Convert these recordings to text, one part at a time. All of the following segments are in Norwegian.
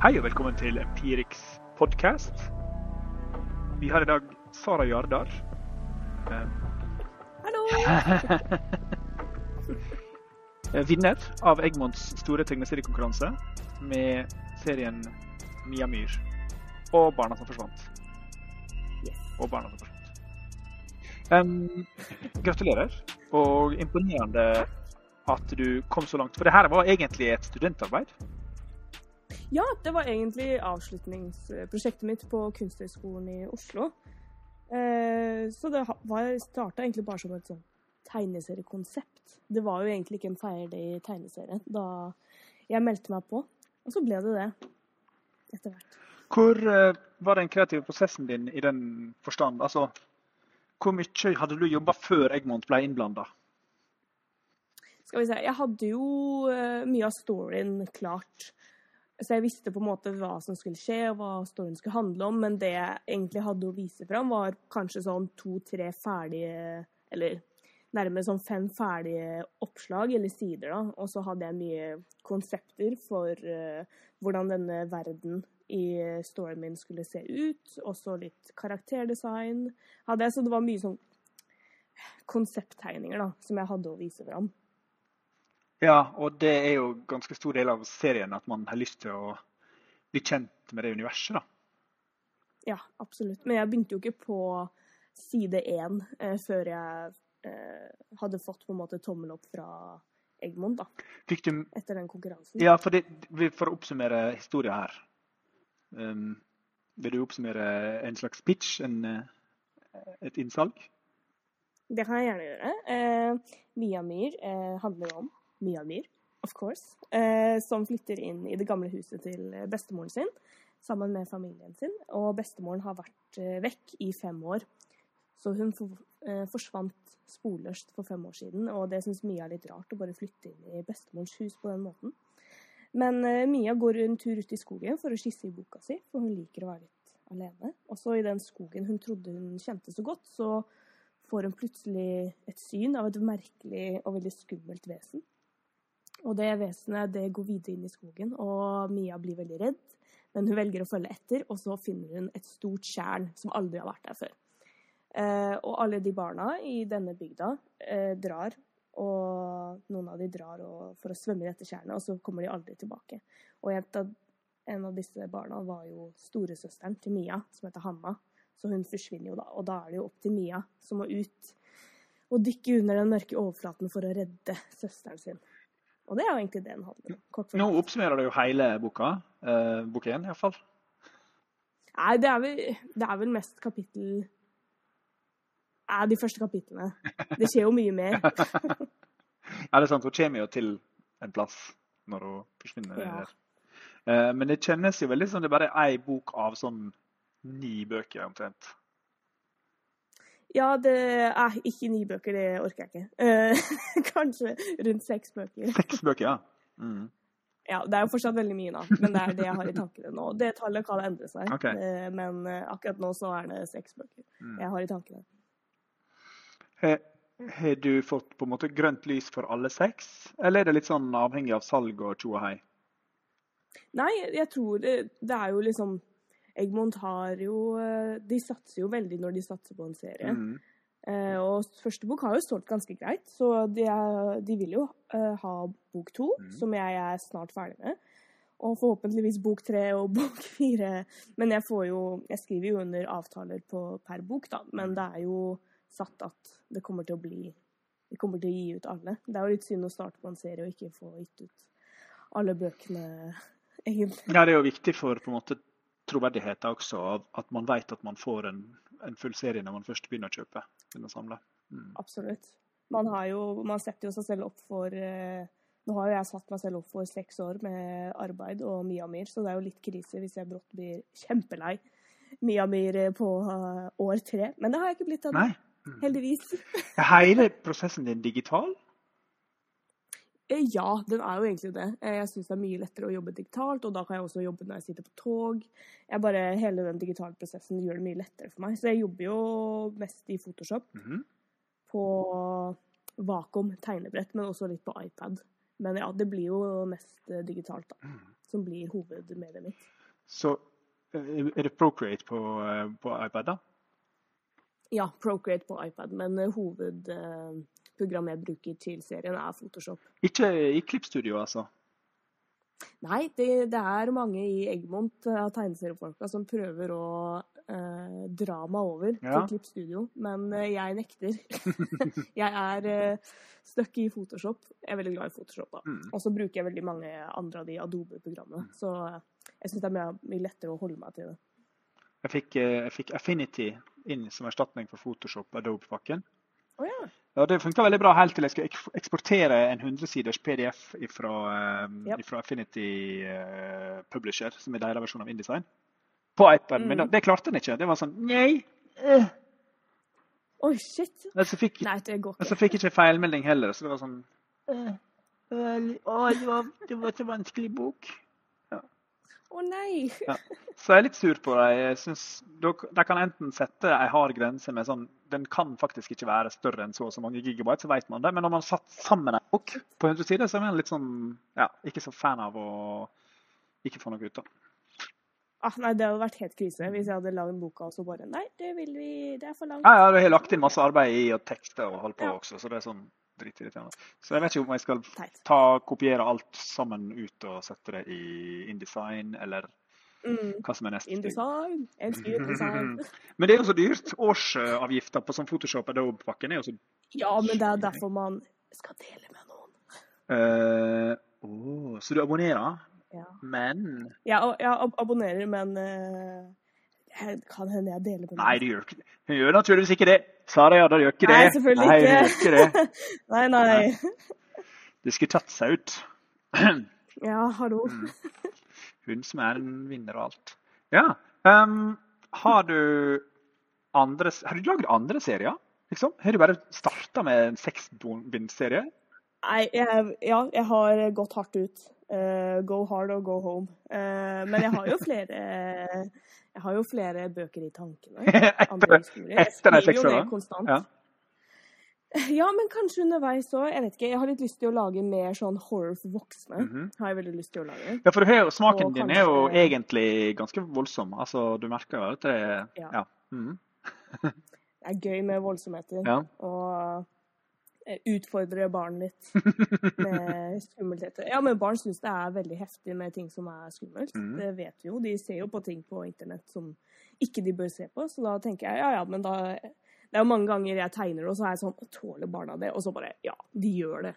Hei og velkommen til Empirix podcast. Vi har i dag Sara Jardar. Eh, Hallo! Vinner av Egmonts store tegneseriekonkurranse med serien Mia Myr og Barna som forsvant. Yes. Og Barna som forsvant. Um, gratulerer, og imponerende at du kom så langt. For det her var egentlig et studentarbeid. Ja, det var egentlig avslutningsprosjektet mitt på Kunsthøgskolen i Oslo. Eh, så det starta egentlig bare som et sånn tegneseriekonsept. Det var jo egentlig ikke en ferdig tegneserie da jeg meldte meg på. Og så ble det det etter hvert. Hvor uh, var den kreative prosessen din i den forstand? Altså, hvor mye hadde du jobba før Egmont ble innblanda? Skal vi se Jeg hadde jo uh, mye av storyen klart. Så jeg visste på en måte hva som skulle skje, og hva storyen skulle handle om. Men det jeg egentlig hadde å vise fram, var kanskje sånn to-tre ferdige Eller nærmere sånn fem ferdige oppslag eller sider, da. Og så hadde jeg mye konsepter for uh, hvordan denne verden i storyen min skulle se ut. Også litt karakterdesign hadde jeg. Så det var mye sånn konsepttegninger da, som jeg hadde å vise fram. Ja, og det er jo ganske stor del av serien at man har lyst til å bli kjent med det universet, da. Ja, absolutt. Men jeg begynte jo ikke på side én eh, før jeg eh, hadde fått på en måte tommel opp fra Egmont, da. Fikk du Etter den konkurransen. Ja, for, det, for å oppsummere historien her. Um, vil du oppsummere en slags pitch, en, eh, et innsalg? Det kan jeg gjerne gjøre. Eh, Mia Myhr eh, handler om Mia Myhr, of course, eh, som flytter inn i det gamle huset til bestemoren sin sammen med familien sin. Og bestemoren har vært eh, vekk i fem år. Så hun for, eh, forsvant sporløst for fem år siden, og det syns Mia er litt rart å bare flytte inn i bestemorens hus på den måten. Men eh, Mia går en tur ut i skogen for å skisse i boka si, for hun liker å være litt alene. Og så i den skogen hun trodde hun kjente så godt, så får hun plutselig et syn av et merkelig og veldig skummelt vesen. Og det vesenet det går videre inn i skogen, og Mia blir veldig redd. Men hun velger å følge etter, og så finner hun et stort tjern som aldri har vært der før. Eh, og alle de barna i denne bygda eh, drar, og noen av de drar og, for å svømme i dette tjernet, og så kommer de aldri tilbake. Og en en av disse barna var jo storesøsteren til Mia, som heter Hanna. Så hun forsvinner jo da, og da er det jo opp til Mia, som må ut og dykke under den mørke overflaten for å redde søsteren sin. Og det er jo egentlig det den handler om. Nå oppsummerer du jo hele boka. Eh, bok én, iallfall. Nei, det er, vel, det er vel mest kapittel Nei, de første kapitlene. Det skjer jo mye mer. ja, det er sant. Hun kommer jo til en plass når hun forsvinner. Ja. Eh, men det kjennes jo veldig som det bare er ei bok av sånn ni bøker omtrent. Ja, det er ikke ni bøker, det orker jeg ikke. Uh, kanskje rundt seks bøker. Seks bøker, ja. Mm. Ja, Det er jo fortsatt veldig mye, da. Men det er det jeg har i tankene nå. Det tallet kan endre seg. Okay. Uh, men uh, akkurat nå så er det seks bøker mm. jeg har i tankene. Har du fått på en måte grønt lys for alle seks, eller er det litt sånn avhengig av salg og tjo og hei? Nei, jeg tror det, det er jo liksom Egmont har jo De satser jo veldig når de satser på en serie. Mm. Eh, og første bok har jo solgt ganske greit, så de, er, de vil jo eh, ha bok to, Mm. som jeg er snart ferdig med. Og forhåpentligvis bok tre og bok fire. Men jeg får jo Jeg skriver jo under avtaler på, per bok, da. Men det er jo satt at det kommer til å bli Vi kommer til å gi ut alle. Det er jo litt synd å starte på en serie og ikke få gitt ut alle bøkene, egentlig. Ja, det er jo viktig for på en måte troverdigheten også, av at man vet at man får en, en full serie når man først begynner å kjøpe. begynner å samle. Mm. Absolutt. Man, har jo, man setter jo seg selv opp for eh, Nå har jo jeg satt meg selv opp for seks år med arbeid og Miamir, så det er jo litt krise hvis jeg brått blir kjempelei Miamir Myhr på uh, år tre. Men det har jeg ikke blitt ennå. Mm. Heldigvis. Er hele prosessen din digital? Eh, Ja, den er jo egentlig det. Eh, Jeg syns det er mye lettere å jobbe digitalt, og da kan jeg også jobbe når jeg sitter på tog. Jeg bare, Hele den digitale prosessen gjør det mye lettere for meg. Så jeg jobber jo mest i Photoshop, Mhm. på Vakuum tegnebrett, men også litt på iPad. Men ja, det blir jo mest eh, digitalt, da. Mm. som blir hovedmediet mitt. Så er det Procreate på, på iPad, da? Ja, Procreate på iPad, men eh, hovedprogrammet jeg bruker til serien, er Photoshop. Ikke i Klippstudio, altså? Nei, det, det er mange i Eggmont av tegneseriefolka som prøver å eh, dra meg over Ja. til Klippstudio, men eh, jeg nekter. jeg er eh, stuck i Photoshop. Jeg er veldig glad i Photoshop, da. Mm. Og så bruker jeg veldig mange andre av de Adobe-programmene. Så eh, jeg syns det er mye, mye lettere å holde meg til det. Jeg fikk, eh, jeg fikk Affinity inn som erstatning for Photoshop Adobe-pakken. Å ja. Ja, Det funka veldig bra helt til jeg skulle eksportere en 100-siders PDF fra Yep. Affinity eh, Publisher, som er deres versjon av InDesign, på iPaden. Men Mm. da, det klarte den ikke. Det var sånn Nei! eh. Oi, shit! Men så fikk, Nei, det går ikke. men så fikk jeg ikke feilmelding heller, så det var sånn vel, Å, det var, det var så vanskelig bok. Å nei! Så jeg er litt sur på det. Synes de, kan enten sette en hard grense med sånn Den kan faktisk ikke være større enn så og så mange gigabyte, så vet man det. Men når man satt sammen en bok på 100 sider, så er man litt sånn Ja, ikke så fan av å ikke få noe ut av. Ah, nei, det hadde vært helt krise hvis jeg hadde lagd boka og så bare Nei, det vil vi Det er for langt. Ja, ja, Du har lagt inn masse arbeid i å tekste og holde på Ja. også, så det er sånn dritirriterende. Så jeg vet ikke om jeg skal ta, kopiere alt sammen ut og sette det i InDesign, eller. Hva som er neste. InDesign. Elsker. Men det er jo så dyrt. Årsavgifta på sånn Photoshop Adobe-pakken er jo så Ja, men det er derfor man skal dele med noen. Uh, oh, Så du abonnerer, Ja. men Ja, jeg ab abonnerer, men uh, jeg, kan hende jeg deler med noen. Nei, du gjør ikke det. Hun gjør naturligvis ikke det. Sara ja, da gjør ikke det. Nei, selvfølgelig Nei, ikke. gjør ikke det. Nei, nei. Det skulle tatt seg ut. Ja, hallo. Hun som er en vinner og alt. Ja. Um, har du andre Har du lagd andre serier? Liksom? Har du bare starta med en seksbindserie? Nei, jeg, ja, jeg har gått hardt ut. Uh, go hard og go home. Uh, men jeg har jo flere Jeg har jo flere bøker i tankene. Andre historier. Jeg skriver jo det konstant. Ja. Ja, men kanskje underveis òg. Jeg vet ikke. Jeg har litt lyst til å lage mer sånn horror for voksne. Mhm. Har jeg veldig lyst til å lage. Ja, for du hører, smaken Og din er jo egentlig ganske voldsom. Altså, du merker jo at det er Ja. Ja. Mhm. Det er gøy med voldsomheter. ja. Og utfordre barn litt med skummeltheter. Ja, men barn syns det er veldig heftig med ting som er skummelt. Mhm. Det vet vi jo. De ser jo på ting på internett som ikke de bør se på. Så da tenker jeg ja, ja, men da Det er jo mange ganger jeg tegner, det, og så er jeg sånn Tåler barna det? Og så bare Ja, de gjør det.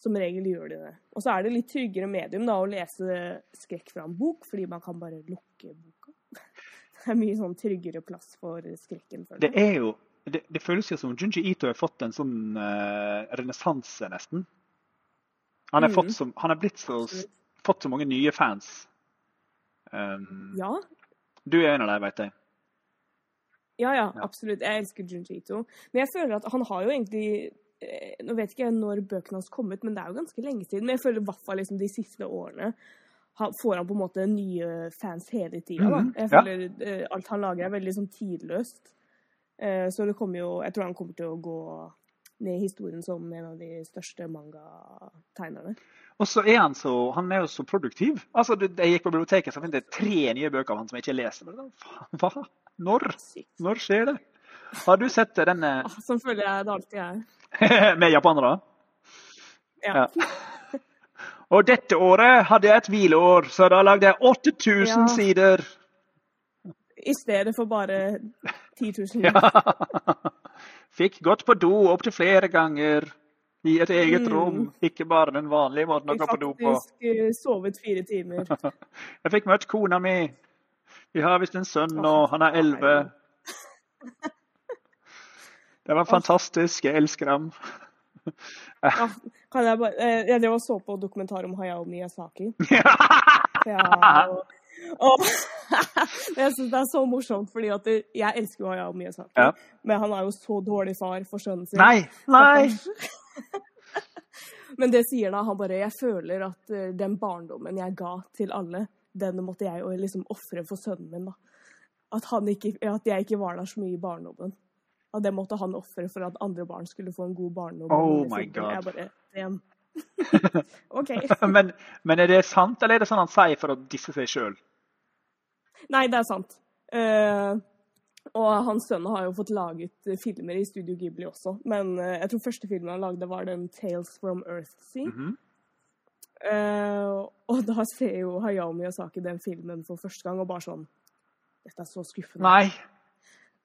Som regel gjør de det. Og så er det litt tryggere medium da å lese skrekk fra en bok, fordi man kan bare lukke boka. Det er mye sånn tryggere plass for skrekken. For Det er jo det, det føles jo som Junji Ito har fått en sånn uh, renessanse, nesten. Han har mm. fått så, han har blitt så, fått så mange nye fans. Um, Ja, Du er en av dem, vet jeg. Ja, ja, absolutt. Jeg elsker Junji Ito. Men jeg føler at han har jo egentlig eh, Nå vet ikke jeg når bøkene hans kom ut, men det er jo ganske lenge siden. Men jeg føler i hvert fall liksom de siste årene får han på en måte nye fans hele tida. da. Mhm, Jeg føler ja. alt han lager er veldig sånn tidløst. Eh, så det kommer jo Jeg tror han kommer til å gå ned i historien som en av de største mangategnerne. Og så er han så han er jo så produktiv. Altså, Jeg gikk på biblioteket så fant jeg tre nye bøker av han som jeg ikke leser. Hva? Når? Når skjer det? Har du sett denne Som sånn føler jeg det alltid er. med japanere? Ja. Ja. Og dette året hadde jeg et hvileår, så da lagde jeg 8000 Ja. sider. I stedet for bare 10 000. Ja. Fikk gått på do opptil flere ganger i et eget Mm. rom. Ikke bare den vanlige måten å gå på do på. faktisk eh, sovet fire timer. Jeg fikk møtt kona mi. Vi har visst en sønn nå. Han er elleve. Det var fantastisk. Jeg elsker ham. Ja, kan jeg bare eh, Jeg drev og så på dokumentar om Hayao Miyazaki. Ja, og, og jeg syns det er så morsomt, fordi at jeg elsker jo Hayao Miyazaki. Ja. Men han er jo så dårlig far for sønnen sin. Nei! Nei! Men det sier da han bare Jeg føler at eh, den barndommen jeg ga til alle, den måtte jeg jo liksom ofre for sønnen min, da. At, han ikke, at jeg ikke var der så mye i barndommen. At det måtte han ofre for at andre barn skulle få en god barndom. Oh my God. Jeg bare, damn. OK. men, men er det sant, eller er det sånn han sier for å disse seg sjøl? Nei, det er sant. Uh, og hans sønn har jo fått laget filmer i Studio Ghibli også. Men uh, jeg tror første filmen han lagde, var den 'Tales from Earthsea'. -hmm. uh, og da ser jo Hayao Miyazaki den filmen for første gang og bare sånn Dette er så skuffende. Nei.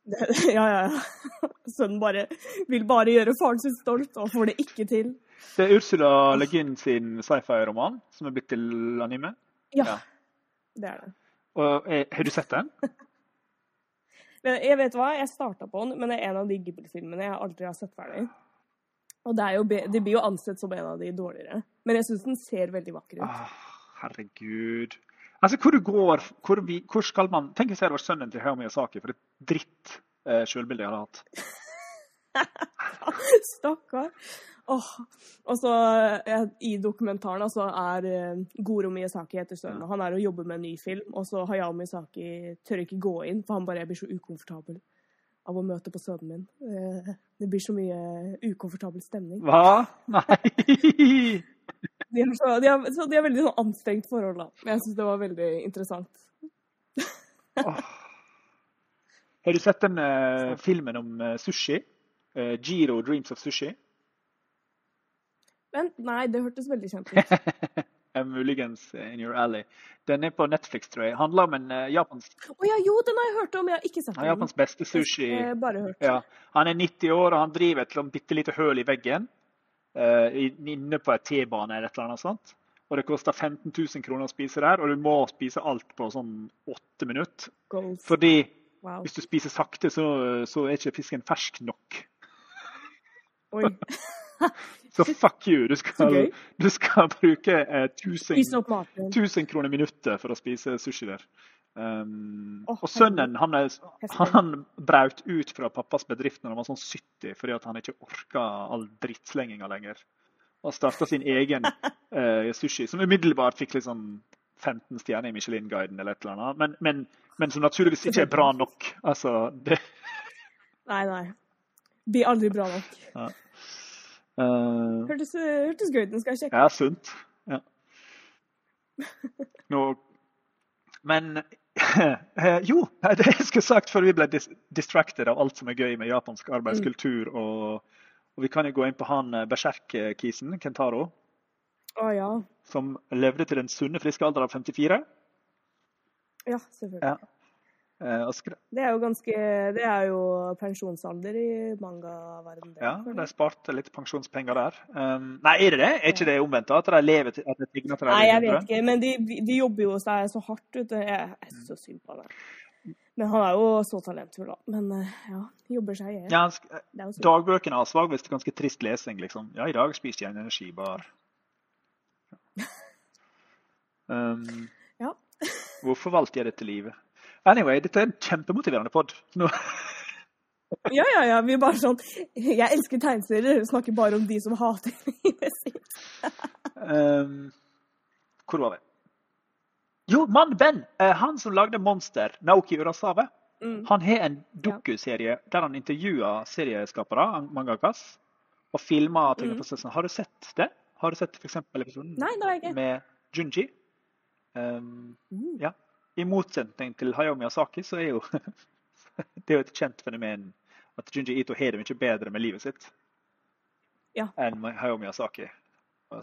Det, ja, ja, ja. Sønnen bare vil bare gjøre faren sin stolt, og får det ikke til. Det er Ursula Le Guin sin sci-fi-roman som er blitt til anime. Ja, Ja. det er det. Og, er, har du sett den? Men jeg vet hva, jeg starta på den, men det er en av de Ghibli-filmene jeg aldri har sett ferdig. Og det, er jo, det blir jo ansett som en av de dårligere. Men jeg syns den ser veldig vakker ut. Ah, herregud. Altså, hvor går hvor, vi, hvor skal man Tenk hvis jeg var sønnen til Hayao Miyazaki, for et dritt eh, sjølbilde jeg hadde hatt. Stakkar. Åh. Og så eh, I dokumentaren altså, er eh, Goro Miyazaki heter sønnen, Ja. han er og jobber med en ny film. Og så Hayao Miyazaki tør ikke gå inn, for han bare jeg blir så ukomfortabel av å møte på sønnen min. Eh, Det blir så mye ukomfortabel stemning. Hva? Nei! De har, så, de har, så de har veldig sånn anstrengt forhold, da. Men jeg syns det var veldig interessant. oh. Har du sett den uh, filmen om uh, sushi? Uh, Giro Dreams of Sushi? Men nei, det hørtes veldig kjent ut. muligens eh, in your alley. Den er på Netflix, tror jeg. Handler om en uh, japansk, Å ja, jo, den har jeg hørt om. Jeg har ikke sett han den. er Japans beste sushi. Jeg har bare hørt. Ja. Han er 90 år, og han driver et sånn bitte lite høl i veggen. uh, inne på en T-bane eller et eller annet sånt. Og det koster 15 000 kroner å spise der, og du må spise alt på sånn åtte minutter. Goals. Fordi Wow. hvis du spiser sakte, så, så er ikke fisken fersk nok. Oi. Så fuck you. Du skal, du skal bruke eh, 1000 Spis opp maten. 1000 kroner minuttet for å spise sushi der. Um, oh, og sønnen han, er, han braut ut fra pappas bedrift når han var sånn 70 fordi han ikke orka all drittslenginga lenger. Og starta sin egen eh, sushi, som umiddelbart fikk liksom 15 stjerner i Michelin-guiden eller et eller annet. Men, men, men som naturligvis ikke er bra nok. Altså, det, Nei, nei. Blir aldri bra nok. Eh, Hørtes, hørtes gøy ut. Den skal jeg sjekke. Ja, sunt. Ja. Nå Men eh, jo, det jeg skulle sagt før vi ble dis distracted av alt som er gøy med japansk arbeidskultur, og, og vi kan jo gå inn på han eh, berserk-kisen, Kentaro, Å ja. som levde til den sunne, friske alder av 54. Ja, selvfølgelig. Ja. Eh, Det er jo ganske Det er jo pensjonsalder i mangaverdenen. ja, de sparte litt pensjonspenger der. Um, nei, er det det? Er ikke det omvendt? At de lever til at de tigner til de Nei, jeg vet ikke. Men de, de jobber jo seg så hardt. Vet du. Jeg er så synd på ham. Men han er jo så talentfull, da. Men eh, ja, jobber seg i hjel. Ja. Dagbøkene hans var visst ganske trist lesing. liksom. Ja, i dag spiste jeg en energibar. Um, Ja. hvorfor valgte jeg dette livet? Anyway, dette er en kjempemotiverende pod. Ja, ja, ja. Vi er bare sånn Jeg elsker tegneserier. Dere snakker bare om de som hater livet sitt. um, hvor var vi? Jo, mann Ben! eh, han som lagde Monster, Naoki Urasawa. Mm. Han har en dokuserie der han intervjuer serieskapere, mangakas, og filmer tegneprosessen. Har du sett det? Har du sett f.eks. episoden Nei, det har jeg ikke. med Junji? Um, Mm. ja. I motsetning til Hayao Miyazaki, så er jo det er jo et kjent fenomen at Junji Ito har det mye bedre med livet sitt Ja. enn Hayao Miyazaki.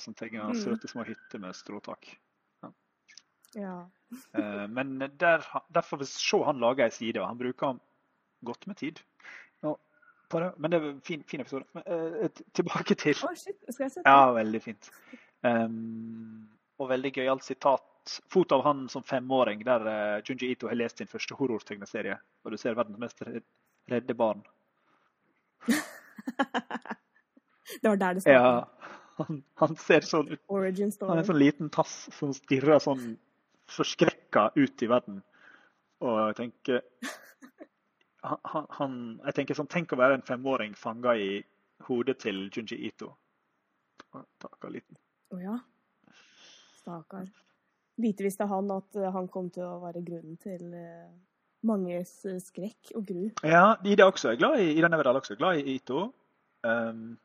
Som tenker han Mm. søte små hytter med stråtak. Ja. Ja. Men der, derfor vil se han lage ei side, og han bruker godt med tid. Men det er en fin, fin episode. Men, eh, tilbake til oh, shit. Skal jeg sette Ja, veldig fint. Um, og veldig gøyalt sitat. Foto av han som femåring, der uh, Junji Ito har lest sin første horrortegneserie. Og du ser verdens mest redde barn. Det var der det startet. Ja, han, han ser sånn ut Origin Han er en sånn liten tass som stirrer sånn forskrekka ut i verden. Og jeg tenker han, han- Jeg tenker sånn, Tenk å være en femåring fanga i hodet til Junji Ito. Stakkar liten. Å ja. Stakkar. Lite visste han at eh, han kom til å være grunnen til eh, manges eh, skrekk og gru. Ja, Ida også er glad i Ida Neverdal også er glad i Ito. Um,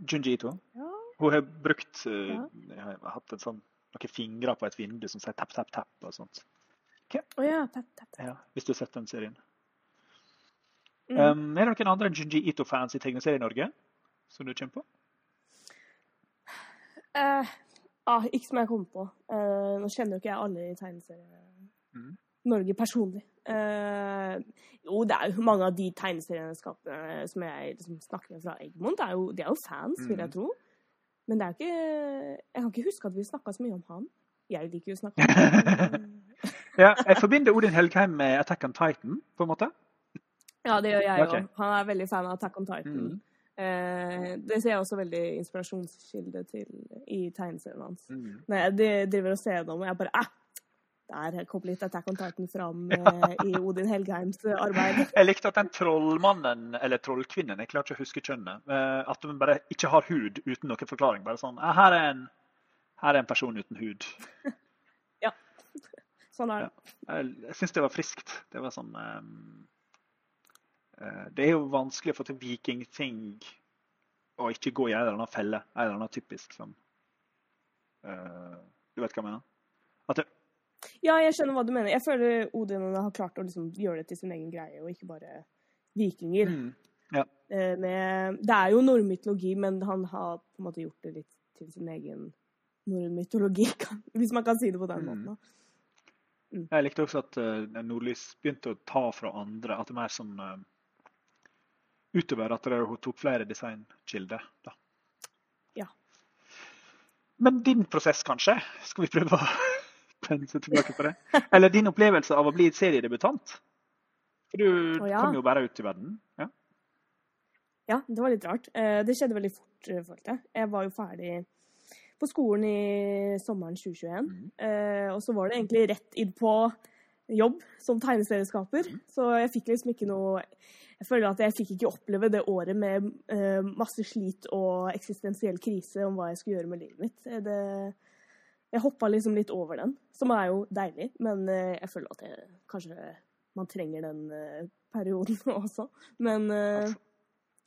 Junji Ito. Ja. Hun har brukt Ja. har hatt sånn, noen fingre på et vindu som sier tapp, tapp, tapp og sånt. Å ja, tap, tap, tapp. Ja, hvis du har sett den serien. Mm. Um, er det noen andre Junji Ito-fans i Tegneserie-Norge som du kommer på? Eh, ah, ikke som jeg kom på. Uh, nå kjenner jo ikke jeg alle i Tegneserie-Norge Norge personlig. Uh, jo, det er jo mange av de tegneserieskapene som jeg liksom snakker med fra Egmont, er jo, de er jo fans, vil jeg Mhm. tro. Men det er jo ikke Jeg kan ikke huske at vi snakka så mye om han. Jeg liker jo å snakke om han. Ja, jeg forbinder Odin Helgheim med Attack on Titan, på en måte. Ja, det gjør jeg òg. Okay. Han er veldig fan av Attack on Titan. Mhm. Eh, det ser jeg også veldig inspirasjonskilde til i tegneseriene hans. Mm. Når jeg driver og ser gjennom, og jeg bare ah, Der kom litt Attack on Titan fram eh, i Odin Helgheims arbeid. Jeg likte at den trollmannen, eller trollkvinnen, jeg klarer ikke å huske kjønnet, eh, at hun bare ikke har hud uten noen forklaring. Bare sånn «Ah, Her er en, her er en person uten hud. ja. Sånn er det. Jeg, jeg syns det var friskt. Det var sånn eh, Det er jo vanskelig å få til vikingting og ikke gå i en eller annen felle. En eller annen typisk som eh, Du vet hva jeg mener? At det, Ja, jeg skjønner hva du mener. Jeg føler Odin har klart å liksom gjøre det til sin egen greie, og ikke bare vikinger. mm, Eh, med, det er jo nordmytologi, men han har på en måte gjort det litt til sin egen nordmytologi, kan- hvis man kan si det på den Mm. måten. Mm. Jeg likte også at uh, Nordlys begynte å ta fra andre. At det er mer sånn eh, utover at hun tok flere designkilder. Da. Ja. Men din prosess, kanskje? Skal vi prøve å pense tilbake på det? Eller din opplevelse av å bli seriedebutant? For du oh, ja. kom jo bare ut i verden. Ja. Ja, det var litt rart. Eh, Det skjedde veldig fort, eh, følte jeg. Jeg var jo ferdig på skolen i sommeren 2021. Mhm. Eh, Og så var det egentlig rett inn på jobb som tegneserieskaper. Så jeg fikk liksom ikke noe Jeg føler at jeg fikk ikke oppleve det året med eh, masse slit og eksistensiell krise om hva jeg skulle gjøre med livet mitt. Eh, Det, jeg hoppa liksom litt over den, som er jo deilig, men eh, jeg føler at jeg, kanskje man trenger den eh, perioden også. Men eh,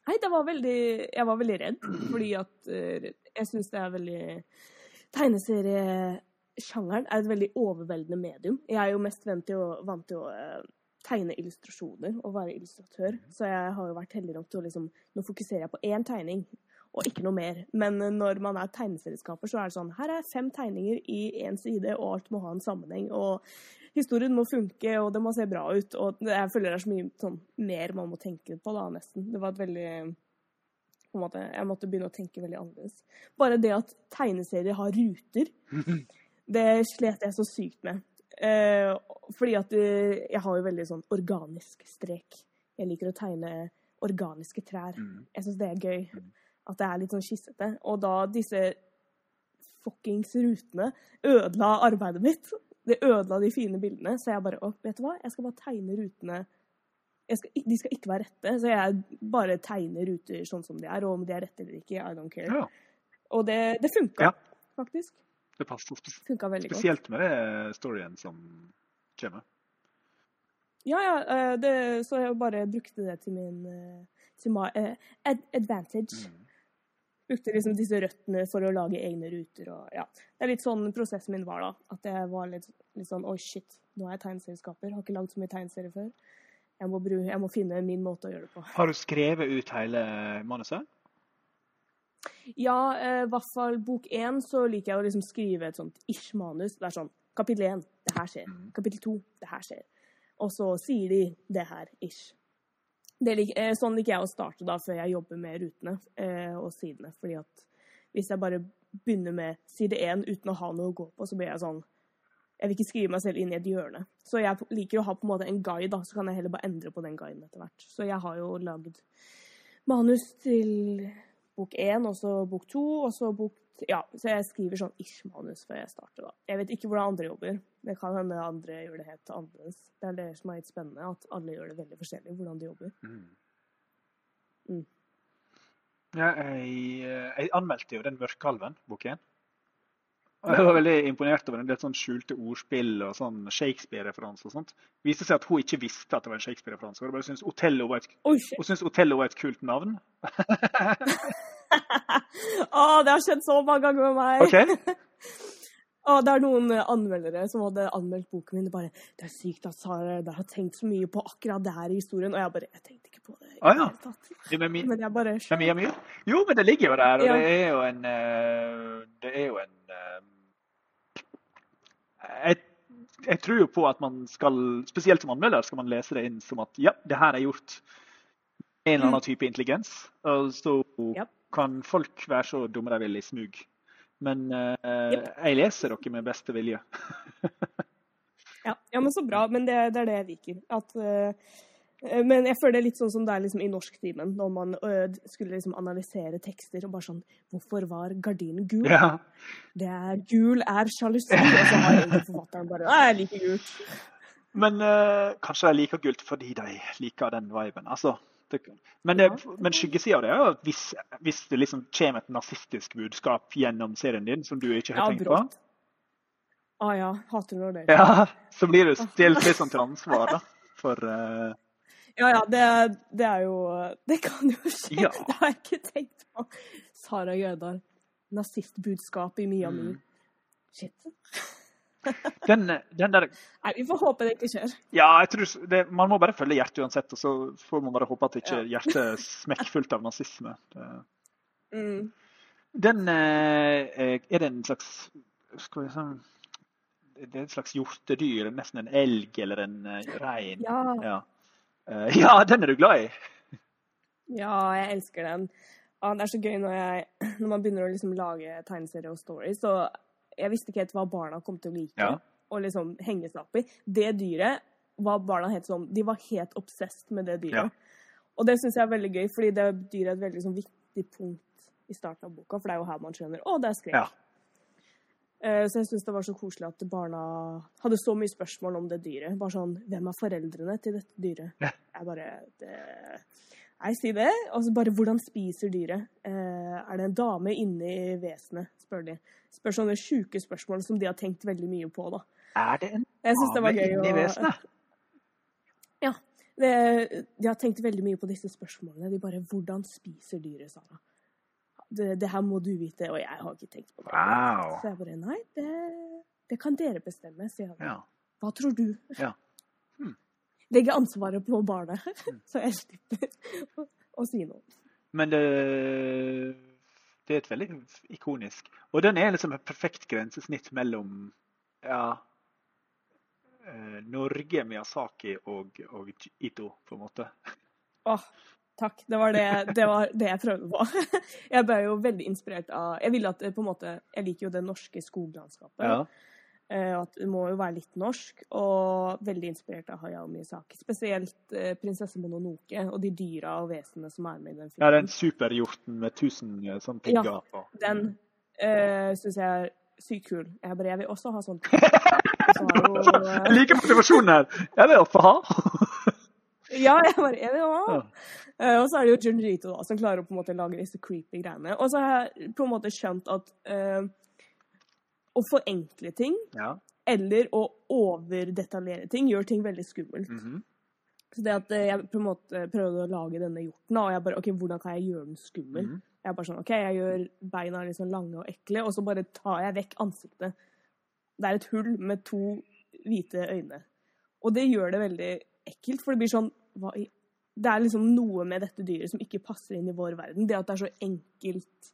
Nei, det var veldig Jeg var veldig redd, fordi at eh, jeg syns det er veldig Tegneseriesjangeren er et veldig overveldende medium. Jeg er jo mest vant til å, vant til å eh, tegne illustrasjoner og være illustratør, så jeg har jo vært heldig nok til å liksom Nå fokuserer jeg på én tegning og ikke noe mer. Men eh, når man er tegneserieskaper, så er det sånn Her er fem tegninger i én side, og alt må ha en sammenheng. og Historien må funke, og det må se bra ut. Og jeg føler det er så mye sånn, mer man må tenke på, da, nesten. Det var et veldig på en måte, Jeg måtte begynne å tenke veldig annerledes. Bare det at tegneserier har ruter, det slet jeg så sykt med. Eh, fordi at eh, jeg har jo veldig sånn organisk strek. Jeg liker å tegne organiske trær. Mm. Jeg syns det er gøy. Mm. At det er litt sånn skissete. Og da disse fuckings rutene ødela arbeidet mitt. Det ødela de fine bildene. Så jeg bare Å, vet du hva? Jeg skal bare tegne rutene skal, de skal ikke være rette, så jeg bare tegner ruter sånn som de er. Og om de er rette eller ikke, I don't care. ja. Og det, det funka, Ja. faktisk. Det passer spes veldig godt. spesielt med det storyen som kommer. Ja, ja. eh, Det, så jeg bare brukte det til min eh, til my, eh, ad advantage. Mm. Brukte liksom disse røttene for å lage egne ruter og ja. Det er litt sånn prosessen min var, da. At jeg var litt, litt sånn Oi, shit, nå er jeg tegneserieskaper. Har ikke lagd så mye tegneserier før. Jeg må, bruke, jeg må finne min måte å gjøre det på. Har du skrevet ut hele manuset? Ja, eh, i hvert fall bok én så liker jeg å liksom skrive et sånt ish-manus. Det er sånn Kapittel én, det her skjer. Mm. Kapittel to, det her skjer. Og så sier de det her, ish. Det lik, eh, sånn liker jeg å starte da, før jeg jobber med rutene eh, og sidene. Fordi at hvis jeg bare begynner med side én uten å ha noe å gå på, så blir jeg sånn Jeg vil ikke skrive meg selv inn i et hjørne. Så jeg liker å ha på en måte en guide, da, så kan jeg heller bare endre på den guiden etter hvert. Så jeg har jo lagd manus til bok én, og så bok to, og så bok Ja, så jeg skriver sånn ish-manus før jeg starter, da. Jeg vet ikke hvordan andre jobber. Det kan hende andre gjør det helt annerledes. Det er det som er litt spennende, at alle gjør det veldig forskjellig, hvordan de jobber. Mm. Mm. Ja, jeg, eh, jeg anmeldte jo den Mørkalven, bok én. Jeg var veldig imponert over en del sånn skjulte ordspill og sånn Shakespeare-referanse og sånt. Det viste seg at hun ikke visste at det var en Shakespeare-referanse. Hun bare syntes Otello var et, syntes Otello var et kult navn. Å, det har skjedd så mange ganger med meg. Okay. Og det er noen eh, anmeldere som hadde anmeldt boken min. Det bare 'Det er sykt at Sara har tenkt så mye på akkurat det her i historien.' Og jeg bare Jeg tenkte ikke på det i Ah, det ja. hele tatt. Det Men jeg bare Myhr? Jo, men det ligger jo der, og Ja. det er jo en eh, Det er jo en eh, jeg, jeg tror jo på at man skal, spesielt som anmelder, skal man lese det inn som at ja, det her er gjort en eller annen type intelligens. Og så yep. kan folk være så dumme de vil i smug. Men uh, yep. jeg leser dere med beste vilje. Ja, ja men så bra. Men det, det er det jeg liker. At, eh, eh, men jeg føler det er litt sånn som det er liksom i norsktimen, når man eh, skulle liksom analysere tekster og bare sånn Hvorfor var gardinen gul? Ja. Det er gul er sjalusi. Og så har egentlig forfatteren bare Nei, jeg liker gult. Men eh, kanskje de liker gult fordi de liker den viben. Altså, det, men, Ja. men skyggesida av det er at hvis, hvis det liksom kommer et nazistisk budskap gjennom serien din som du ikke har tenkt på, brått. Å ja. Hater når det ja, så blir du stilt litt sånn til ansvar da, for eh, Ja ja, det, det er jo Det kan jo skje. Ja. Det har jeg ikke tenkt på. Sara Jødal. Nazistbudskapet i Miami. Mm. Shit. den, den der Nei, vi får håpe det ikke skjer. Ja, jeg tror det, man må bare følge hjertet uansett, og så får man bare håpe at ikke Ja. hjertet er smekkfullt av nazisme. Det, Mm. Den eh, Er det en slags skal vi sånn, Det er et slags hjortedyr, nesten en elg eller en eh, rein. Ja. Ja. Eh, ja, den er du glad i? Ja, jeg elsker den. Ja, det er så gøy når, jeg, når man begynner å liksom lage tegneserier og stories. Så jeg visste ikke helt hva barna kom til å like Ja. og liksom henge seg opp i. Det dyret var barna helt sånn De var helt obsessed med det dyret. Og det syns jeg er veldig gøy, fordi det dyret er et veldig sånn viktig punkt i starten av boka. For det er jo her man skjønner å, det er skrekk. Ja. Eh, Så jeg syns det var så koselig at barna hadde så mye spørsmål om det dyret. Bare sånn Hvem er foreldrene til dette dyret? Ja. Jeg bare det, Nei, si det. Og så bare Hvordan spiser dyret? Eh, er det en dame inni vesenet? spør de. Spør sånne sjuke spørsmål som de har tenkt veldig mye på, da. Er det en dame det inni å vesenet? Ja. Det, de har tenkt veldig mye på disse spørsmålene. De bare Hvordan spiser dyret, Sara? Det, det her må du vite, og jeg har ikke tenkt på det. Wow. Så jeg bare Nei, det, det kan dere bestemme, sier han. Ja. Hva tror du? Ja. Hmm. Legge ansvaret på barnet, Hmm. så jeg slipper å, å si noe. Men det, det er et veldig ikonisk Og den er liksom et perfekt grensesnitt mellom ja, eh, Norge, Miyazaki og, og Ito, på en måte. Åh, takk. Det var det, det var det jeg prøvde på. Jeg ble jo veldig inspirert av Jeg ville at på en måte Jeg liker jo det norske skoglandskapet. Ja. Eh, At det må jo være litt norsk, og veldig inspirert av Hayao Miyazaki. Spesielt eh, 'Prinsesse Mononoke' og de dyra og vesenene som er med i den ja, den filmen. superhjorten med tusen sånne sånn pigger på. Den uh, syns jeg er sykt kul. Jeg bare, jeg vil også ha sånn. Så jo, eh, Jeg liker motivasjonen her! Jeg vil også ha! Ja, jeg bare, er det òg. Ja. Eh, og så er det jo Junjito da, som klarer å på en måte lage disse creepy greiene. Og så har jeg på en måte skjønt at uh, å forenkle ting, Ja. eller å overdetaljere ting, gjør ting veldig skummelt. mhm. Så det at eh, jeg på en måte prøvde å lage denne hjorten, og jeg bare OK, hvordan kan jeg gjøre den skummel? Mhm. Jeg er bare sånn OK, jeg gjør beina litt sånn lange og ekle, og så bare tar jeg vekk ansiktet. Det er et hull med to hvite øyne. Og det gjør det veldig ekkelt, for det blir sånn hva i Det er liksom noe med dette dyret som ikke passer inn i vår verden. Det at det er så enkelt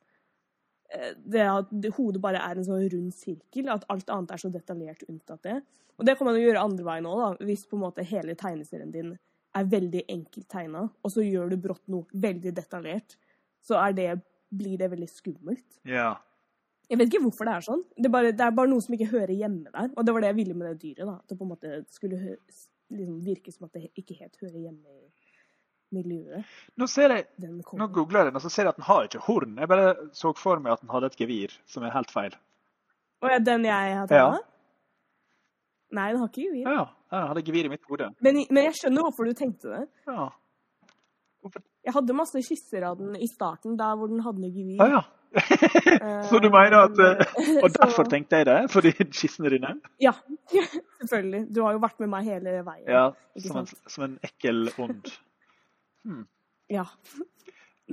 eh, Det at hodet bare er en sånn rund sirkel, at alt annet er så detaljert unntatt det. Og det kan man jo gjøre andre veien òg, da. Hvis på en måte hele tegneserien din er veldig enkelt tegna, og så gjør du brått noe veldig detaljert, så det, blir det veldig skummelt. Ja. Jeg vet ikke hvorfor det er sånn. Det er, bare, det er bare noe som ikke hører hjemme der. Og det var det jeg ville med det dyret. da. At det på en måte skulle hø liksom virker som at det ikke helt hører hjemme i miljøet. Nå ser jeg Den Nå googler jeg den, og så ser jeg at den har ikke horn. Jeg bare så for meg at den hadde et gevir, som er helt feil. Og ja, den jeg har Ja. Nei, den har ikke gevir. Ja, den hadde gevir i mitt hode. Men, men jeg skjønner hvorfor du tenkte det. Ja. Jeg hadde masse skisser av den i starten, der hvor den hadde gevir. Ja, ja. Så du mener at eh, Og derfor tenkte jeg det? Fordi skissene dine? Ja, selvfølgelig. Du har jo vært med meg hele veien. Ja, som en, som en ekkel ånd. Ja.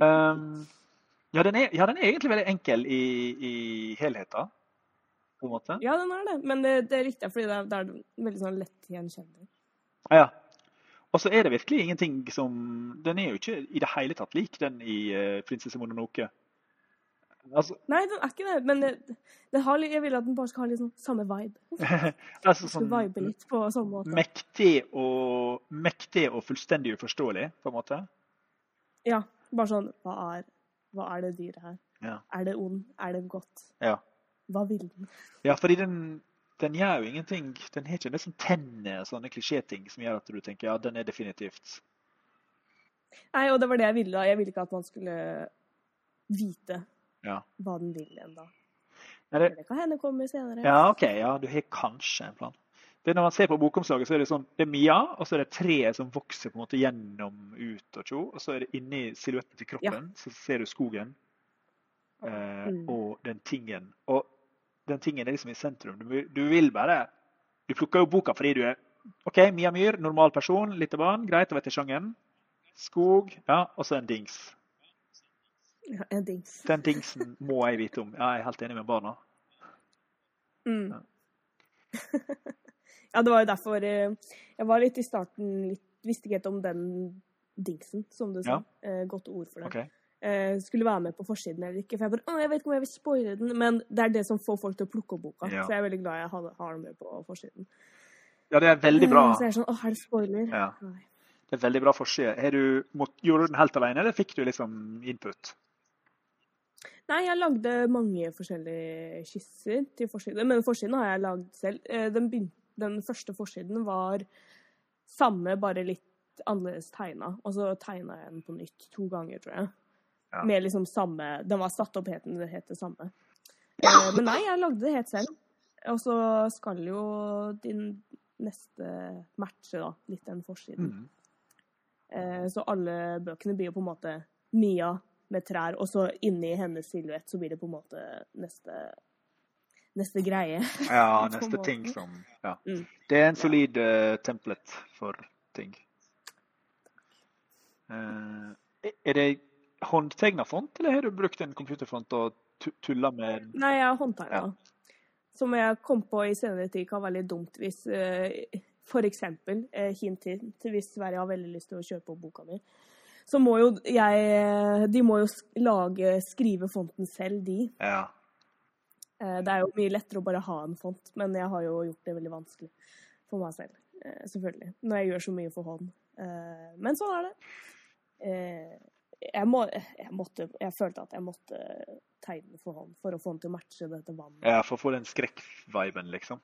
Um, Ja, den er, ja, den er egentlig veldig enkel i, i helheten, på en måte. Ja, den er det. Men det, det er riktig, fordi det er, det er veldig sånn lett gjenkjennelig. Ja. Og så er det virkelig ingenting som Den er jo ikke i det hele tatt lik den i uh, 'Prinsesse Mononoke'. Altså, Nei, den er ikke det. Men det, det har, jeg vil at den bare skal ha sånn samme vibe. altså sånn vibe litt på samme måte. mektig og, mektig og fullstendig uforståelig, på en måte. Ja, bare sånn Hva er, hva er det dyret her? Ja. Er det ond? Er det godt? Ja. Hva vil den? Ja, fordi den, den gjør jo ingenting Den har ikke nesten tenner og sånne klisjéting som gjør at du tenker ja, den er definitivt Nei, og det var det jeg ville. da. Jeg ville ikke at man skulle vite Ja. hva den vil ennå. Det, Det kan hende kommer senere. ja, OK. Ja, du har kanskje en plan. Det Når man ser på bokomslaget, så er det sånn Det er Mia, og så er det tre som vokser på en måte gjennom ut og tjo. Og så er det inni silhuetten til kroppen, så ser du skogen eh, Mm. og den tingen. Og den tingen er liksom i sentrum. Du, du vil bare Du plukker jo boka fordi du er OK, Mia Myhr, normal person, lite barn, greit, da vet jeg sjangeren. Skog, ja, og så en dings. Ja, en dings. Den dingsen må jeg vite om. Ja, jeg er helt enig med barna. Mm. Ja. ja, det var jo derfor eh, Jeg var litt i starten litt, Visste ikke helt om den dingsen, som du sa. Ja. godt ord for det. OK. Eh, skulle være med på forsiden eller ikke. For jeg bare Å, jeg vet ikke om jeg vil spoile den. Men det er det som får folk til å plukke opp boka. Ja. Så jeg er veldig glad jeg har, har den med på forsiden. Ja, det er veldig bra. Eh, Så jeg er sånn Å, er det spoiler? Ja. Det er veldig bra forside. Du mått- Gjorde du den helt alene, eller fikk du liksom input? Nei, jeg lagde mange forskjellige skisser til forsiden. Men forsiden har jeg lagd selv. Eh, Den, den første forsiden var samme, bare litt annerledes tegna. Og så tegna jeg den på nytt to ganger, tror jeg. Ja. Med liksom samme Den var satt opp helt det het det samme. Eh, Men nei, jeg lagde det helt selv. Og så skal jo din neste matche da, litt den forsiden. Mm. Eh, Så alle bøkene blir jo på en måte Mia med trær, og så inni hennes silhuett så blir det på en måte neste, neste greie. Ja, neste ting som Ja. Mm. Det er en solid uh, template for ting. Uh, er det håndtegna font, eller har du brukt en computerfont og tu- tulla med Nei, jeg har håndtegna. Som jeg kom på i senere tid kan være litt dumt hvis uh, For eksempel, eh, hint til hvis Sverige har veldig lyst til å kjøpe opp boka mi, så må jo jeg De må jo lage, skrive fonten selv, de. Ja. Eh, Det er jo mye lettere å bare ha en font, men jeg har jo gjort det veldig vanskelig for meg selv. eh, Selvfølgelig. Når jeg gjør så mye for hånd. Eh, Men sånn er det. Jeg, må, jeg, måtte, jeg følte at jeg måtte tegne for hånd for å få den til å matche dette vannet. ja, for å få den skrekkviben, liksom.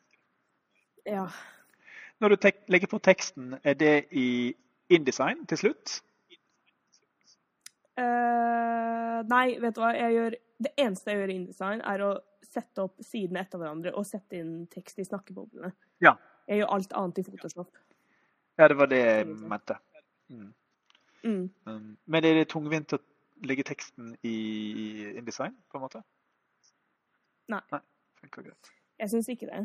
Ja. Når du legger på teksten, er det i InDesign til slutt? Eh, nei, vet du hva. Jeg gjør, det eneste jeg gjør i InDesign, er å sette opp sidene etter hverandre og sette inn tekst i snakkeboblene. Ja. Jeg gjør alt annet i Photoshop. Ja, det var det jeg mente. Mm. Mm. Um, Men er det tungvint å legge teksten i InDesign, på en måte? Nei. Nei. Jeg syns ikke det.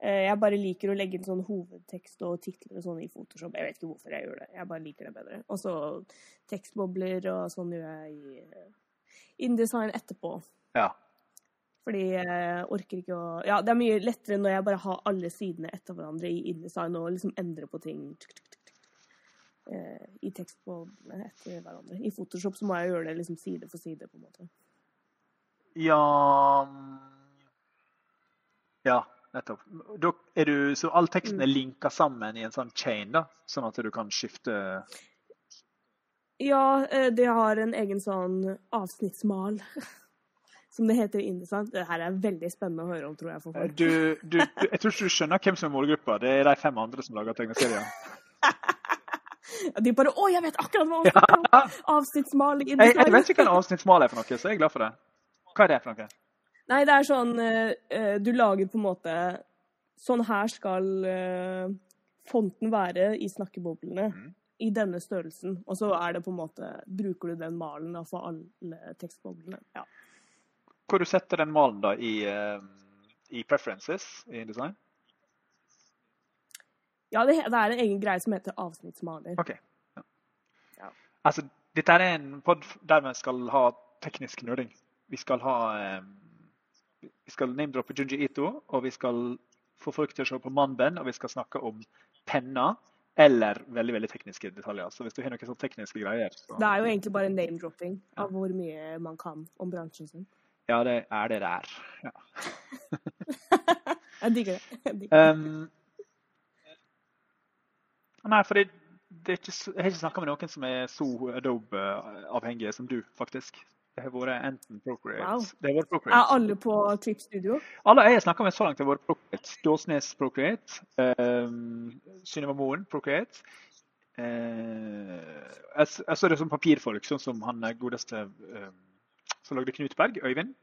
Eh, Jeg bare liker å legge inn sånn hovedtekst og titler og sånn i Photoshop. Jeg vet ikke hvorfor jeg gjør det. Jeg bare liker det bedre. Og så tekstbobler og sånn gjør jeg i eh, InDesign etterpå. Ja. Fordi jeg orker ikke å Ja, det er mye lettere når jeg bare har alle sidene etter hverandre i InDesign og liksom endrer på ting eh, i tekstboblene etter hverandre. I Photoshop så må jeg gjøre det liksom side for side, på en måte. Ja mm, Ja, nettopp. Du, så all teksten er linka sammen i en sånn chain, da? Sånn at du kan skifte Ja, eh, det har en egen sånn avsnittsmal. Som det heter i InDesign. Det her er veldig spennende å høre om, tror jeg. for folk. du, du, du, Jeg tror ikke du skjønner hvem som er målgruppa. Det er de fem andre som lager tegneserier. Ja, De bare 'Å, jeg vet akkurat hva!' Ja. Avsnittsmal Jeg, jeg vet ikke hva en avsnittsmal er for noe, så jeg er glad for det. Hva er det for noe? Nei, det er sånn eh, eh, Du lager på en måte Sånn her skal eh, fonten være i snakkeboblene. Mm. I denne størrelsen. Og så er det på en måte Bruker du den malen da for alle tekstboblene. Ja. Hvor du setter den malen da i, eh, i preferences i design? Ja, det, det er en egen greie som heter avsnittsmaler. OK. Ja. Ja. Altså, dette er en pod der vi skal ha teknisk nerding. Vi skal ha eh, Vi skal name-droppe Junji Ito, og vi skal få folk til å se på Manben, og vi skal snakke om penner eller veldig veldig tekniske detaljer. Så hvis du har noen sånne tekniske greier så... Det er jo egentlig bare name-dropping av hvor mye man kan om bransjen sin. Ja, det er det det er. Ja. jeg digger det. Jeg digger det. Um, nei, for er ikke, jeg har ikke snakka med noen som er så Adobe-avhengige som du, faktisk. Det har vært enten Procreate Wow. Det har vært Er alle på Trip Studio? Alle jeg har snakka med så langt, har vært Procreate. Ståsnes Procreate. Um, Synnøve Moen Procreate. Uh, jeg, så det som papirfolk, sånn som han eh, godeste um, som lagde Knutberg, Øyvind.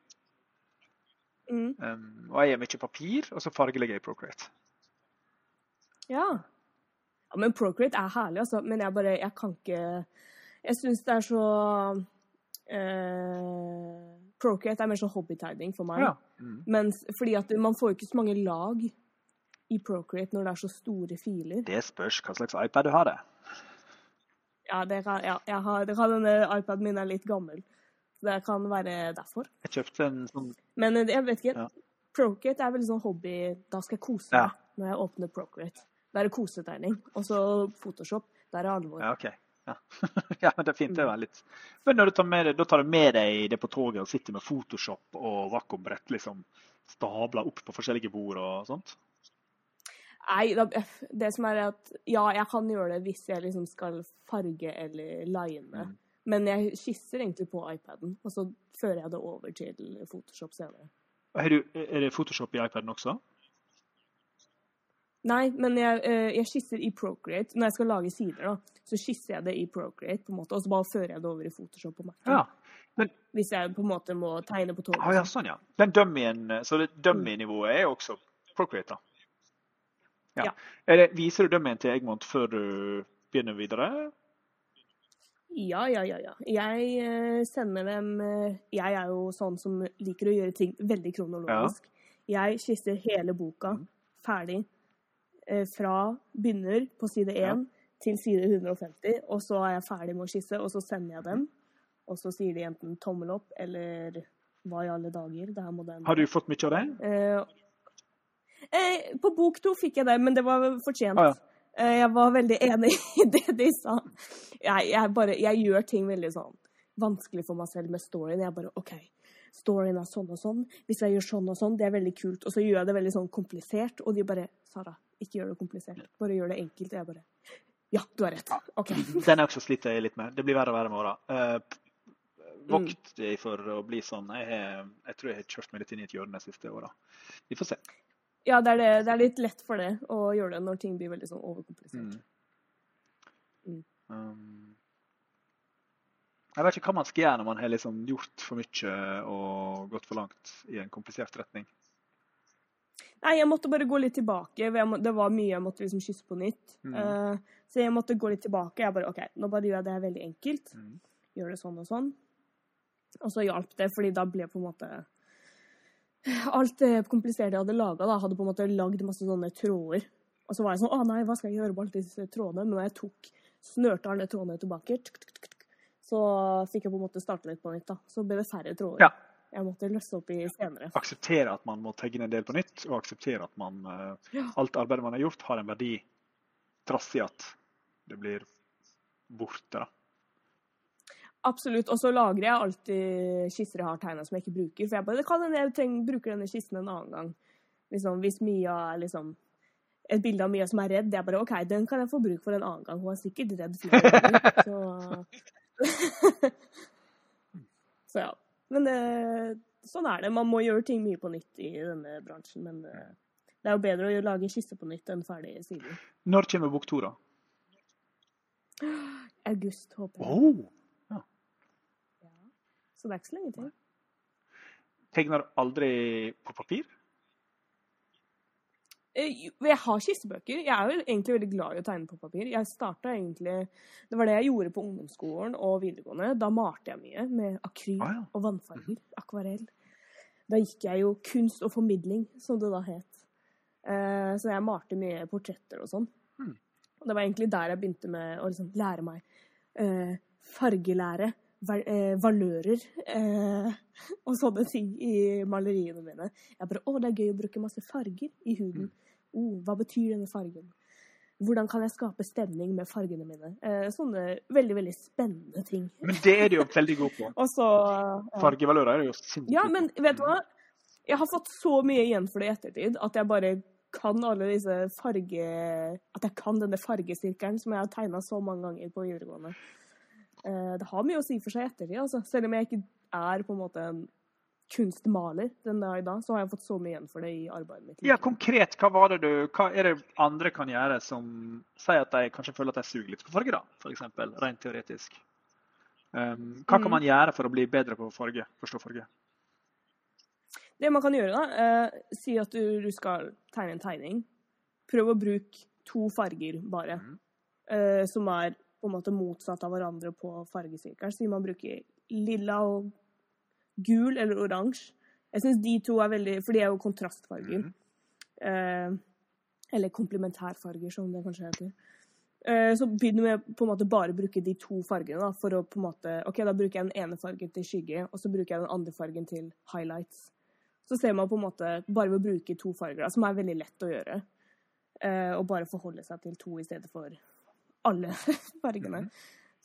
Mm. Um, og jeg er mye papir, og så fargelegger jeg i Procreate. Ja. ja. Men Procreate er herlig, altså. Men jeg bare Jeg kan ikke Jeg syns det er så eh, Procreate er mer sånn hobbytegning for meg. Ja. Mm. Mens, fordi at man får ikke så mange lag i Procreate når det er så store filer. Det spørs hva slags iPad du har. det. Ja, dere, kan, ja jeg har, det kan denne iPaden min er litt gammel. Så det kan være derfor. Jeg kjøpte en sånn Men eh, jeg vet ikke. Ja. Procreate er veldig sånn hobby Da skal jeg kose Ja. når jeg åpner Procreate. Da er det kosetegning. Og så Photoshop. Der er alvor. Ja, OK. Ja. ja, men det er fint. det er litt. Men når du tar med, deg- da tar du med deg det på toget og sitter med Photoshop og vakuumbrett liksom stabla opp på forskjellige bord og sånt? Nei, det som er at Ja, jeg kan gjøre det hvis jeg liksom skal farge eller line. Mm. Men jeg skisser egentlig på iPaden, og så fører jeg det over til Photoshop senere. Er, du, er det Photoshop i iPaden også? Nei, men jeg, eh, jeg skisser i Procreate. Når jeg skal lage sider, da, så skisser jeg det i Procreate, på en måte, og så bare fører jeg det over i Photoshop på Mac. Ja. Hvis jeg på en måte må tegne på toget. Ah, ja, sånn, ja. Den dummien, så det dummy-nivået er også Procreate, da? Ja. Ja. Det, viser du dummien til Egmont før du begynner videre? Ja, ja, ja. ja. Jeg eh, sender dem eh, Jeg er jo sånn som liker å gjøre ting veldig kronologisk. Jeg skisser hele boka Mm. ferdig fra begynner på side 1 Ja. til side 150, og så er jeg ferdig med å skisse, og så sender jeg dem. Og så sier de enten tommel opp eller hva i alle dager. Det her må den Har du fått mye av det? Eh, eh, på bok to fikk jeg det, men det var fortjent. Ah, ja. Eh, jeg var veldig enig i det de sa. Jeg, jeg, bare, jeg gjør ting veldig sånn vanskelig for meg selv med storyen. Jeg bare OK, storyen er sånn og sånn. Hvis jeg gjør sånn og sånn, det er veldig kult. Og så gjør jeg det veldig sånn komplisert, og de bare Sara, ikke gjør det komplisert. Bare gjør det enkelt. Og jeg bare Ja, du har rett. OK. Den er også sliter jeg litt med. Det blir verre og verre med åra. Uh, vokt deg for å bli sånn. Jeg, har- jeg tror jeg har kjørt meg litt inn i et hjørne de siste åra. Vi får se. Ja, det er, det, det er litt lett for det å gjøre det når ting blir veldig sånn overkomplisert. Mm. Mm. Um, jeg vet ikke hva man skal gjøre når man har liksom gjort for mye og gått for langt i en komplisert retning. Nei, jeg måtte bare gå litt tilbake. må, det var mye jeg måtte liksom kysse på nytt. Mm. Uh, så jeg måtte gå litt tilbake. Jeg bare OK, nå bare gjør jeg det veldig enkelt. Mm. Gjør det sånn og sånn. Og så hjalp det, fordi da ble på en måte Alt det kompliserte jeg hadde laga, hadde på en måte lagd masse sånne tråder. Og så var jeg sånn Å nei, hva skal jeg gjøre med alle disse trådene? Men jeg tok snørte alle trådene tilbake, så fikk jeg på en måte starte litt på nytt. da. Så ble det færre tråder. Ja. Jeg måtte løse opp i senere. Akseptere at man må tegne en del på nytt, og akseptere at man, eh, Ja. alt arbeidet man har gjort, har en verdi trass i at det blir borte. da. Absolutt. Og så lagrer jeg alltid skisser jeg har tegna som jeg ikke bruker. For jeg bare, det kan hende jeg trenger, bruker denne skissen en annen gang. Liksom, hvis Mia er liksom Et bilde av Mia som er redd, jeg bare OK, den kan jeg få bruk for en annen gang. Hun er sikkert redd flere ganger. Så Så ja. Men det, sånn er det. Man må gjøre ting mye på nytt i denne bransjen. Men eh, det er jo bedre å lage skisse på nytt enn ferdig siden. Når kommer bok to, da? August, håper jeg. Oh. Ja. Så det er ikke så lenge til. Tegner aldri på papir? Eh, Jeg har kissebøker, Jeg er jo egentlig veldig glad i å tegne på papir. Jeg starta egentlig Det var det jeg gjorde på ungdomsskolen og videregående. Da malte jeg mye med akryl Ah, ja. og vannfarger. Akvarell. Da gikk jeg jo kunst og formidling, som det da het. Eh, Så jeg malte mye portretter og sånn. Hmm. Og det var egentlig der jeg begynte med å liksom lære meg eh, fargelære. val eh, valører og sånne ting i maleriene mine. Jeg bare Å, det er gøy å bruke masse farger i huden. Oh, hva betyr denne fargen? Hvordan kan jeg skape stemning med fargene mine? Eh, sånne veldig, veldig spennende ting. Men det er de jo veldig gode på. Også, ja. Fargevalører er det jo sinnssykt Ja, men vet du hva? Jeg har fått så mye igjen for det i ettertid at jeg bare kan alle disse farge... At jeg kan denne fargesirkelen som jeg har tegna så mange ganger på videregående. Eh, Det har mye å si for seg i ettertid, altså. Selv om jeg ikke er på en måte en kunstmaler den dag i dag, så har jeg fått så mye igjen for det i arbeidet mitt. Ja, konkret, hva var det du Hva er det andre kan gjøre som sier at de kanskje føler at de suger litt på farge, da? F.eks. rent teoretisk. Um, hva kan Mm. man gjøre for å bli bedre på farge? Forstå farge? Det man kan gjøre, da, eh, si at du, du skal tegne en tegning. Prøv å bruke to farger bare, mm. eh, som er på en måte motsatt av hverandre på fargesirkelen. Si man bruker lilla og gul eller oransje. Jeg syns de to er veldig For de er jo kontrastfarger. Mhm. Eh, eller komplementærfarger, som det kanskje heter. Eh, så begynner vi på en måte bare å bruke de to fargene. Da, for å på en måte, ok, da bruker jeg den ene fargen til skygge, og så bruker jeg den andre fargen til highlights. Så ser man på en måte bare ved å bruke to farger, da, som er veldig lett å gjøre. Eh, og bare forholde seg til to i stedet for alle fargene. Mhm.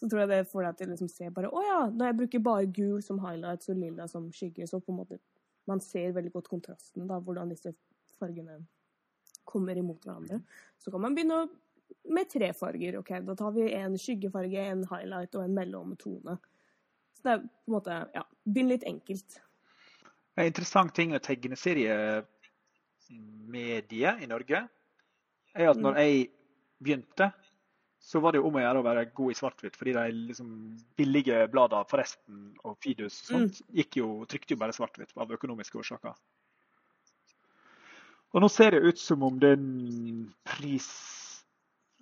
Så tror jeg det får deg til å liksom se bare Å ja, når jeg bruker bare gul som highlights og lilla som skygge, så på en måte Man ser veldig godt kontrasten, da, hvordan disse fargene kommer imot hverandre. Så kan man begynne med tre farger. ok, Da tar vi en skyggefarge, en highlight og en mellomtone. Så det er på en måte Ja, begynn litt enkelt. En interessant ting med tegneseriemediet i Norge, er at når Mm. jeg begynte, så var det jo om å gjøre å være god i svart-hvitt. Fordi de liksom billige bladene Forresten og Fidus og sånt gikk jo, trykte jo bare svart-hvitt av økonomiske årsaker. Og nå ser det ut som om den pris,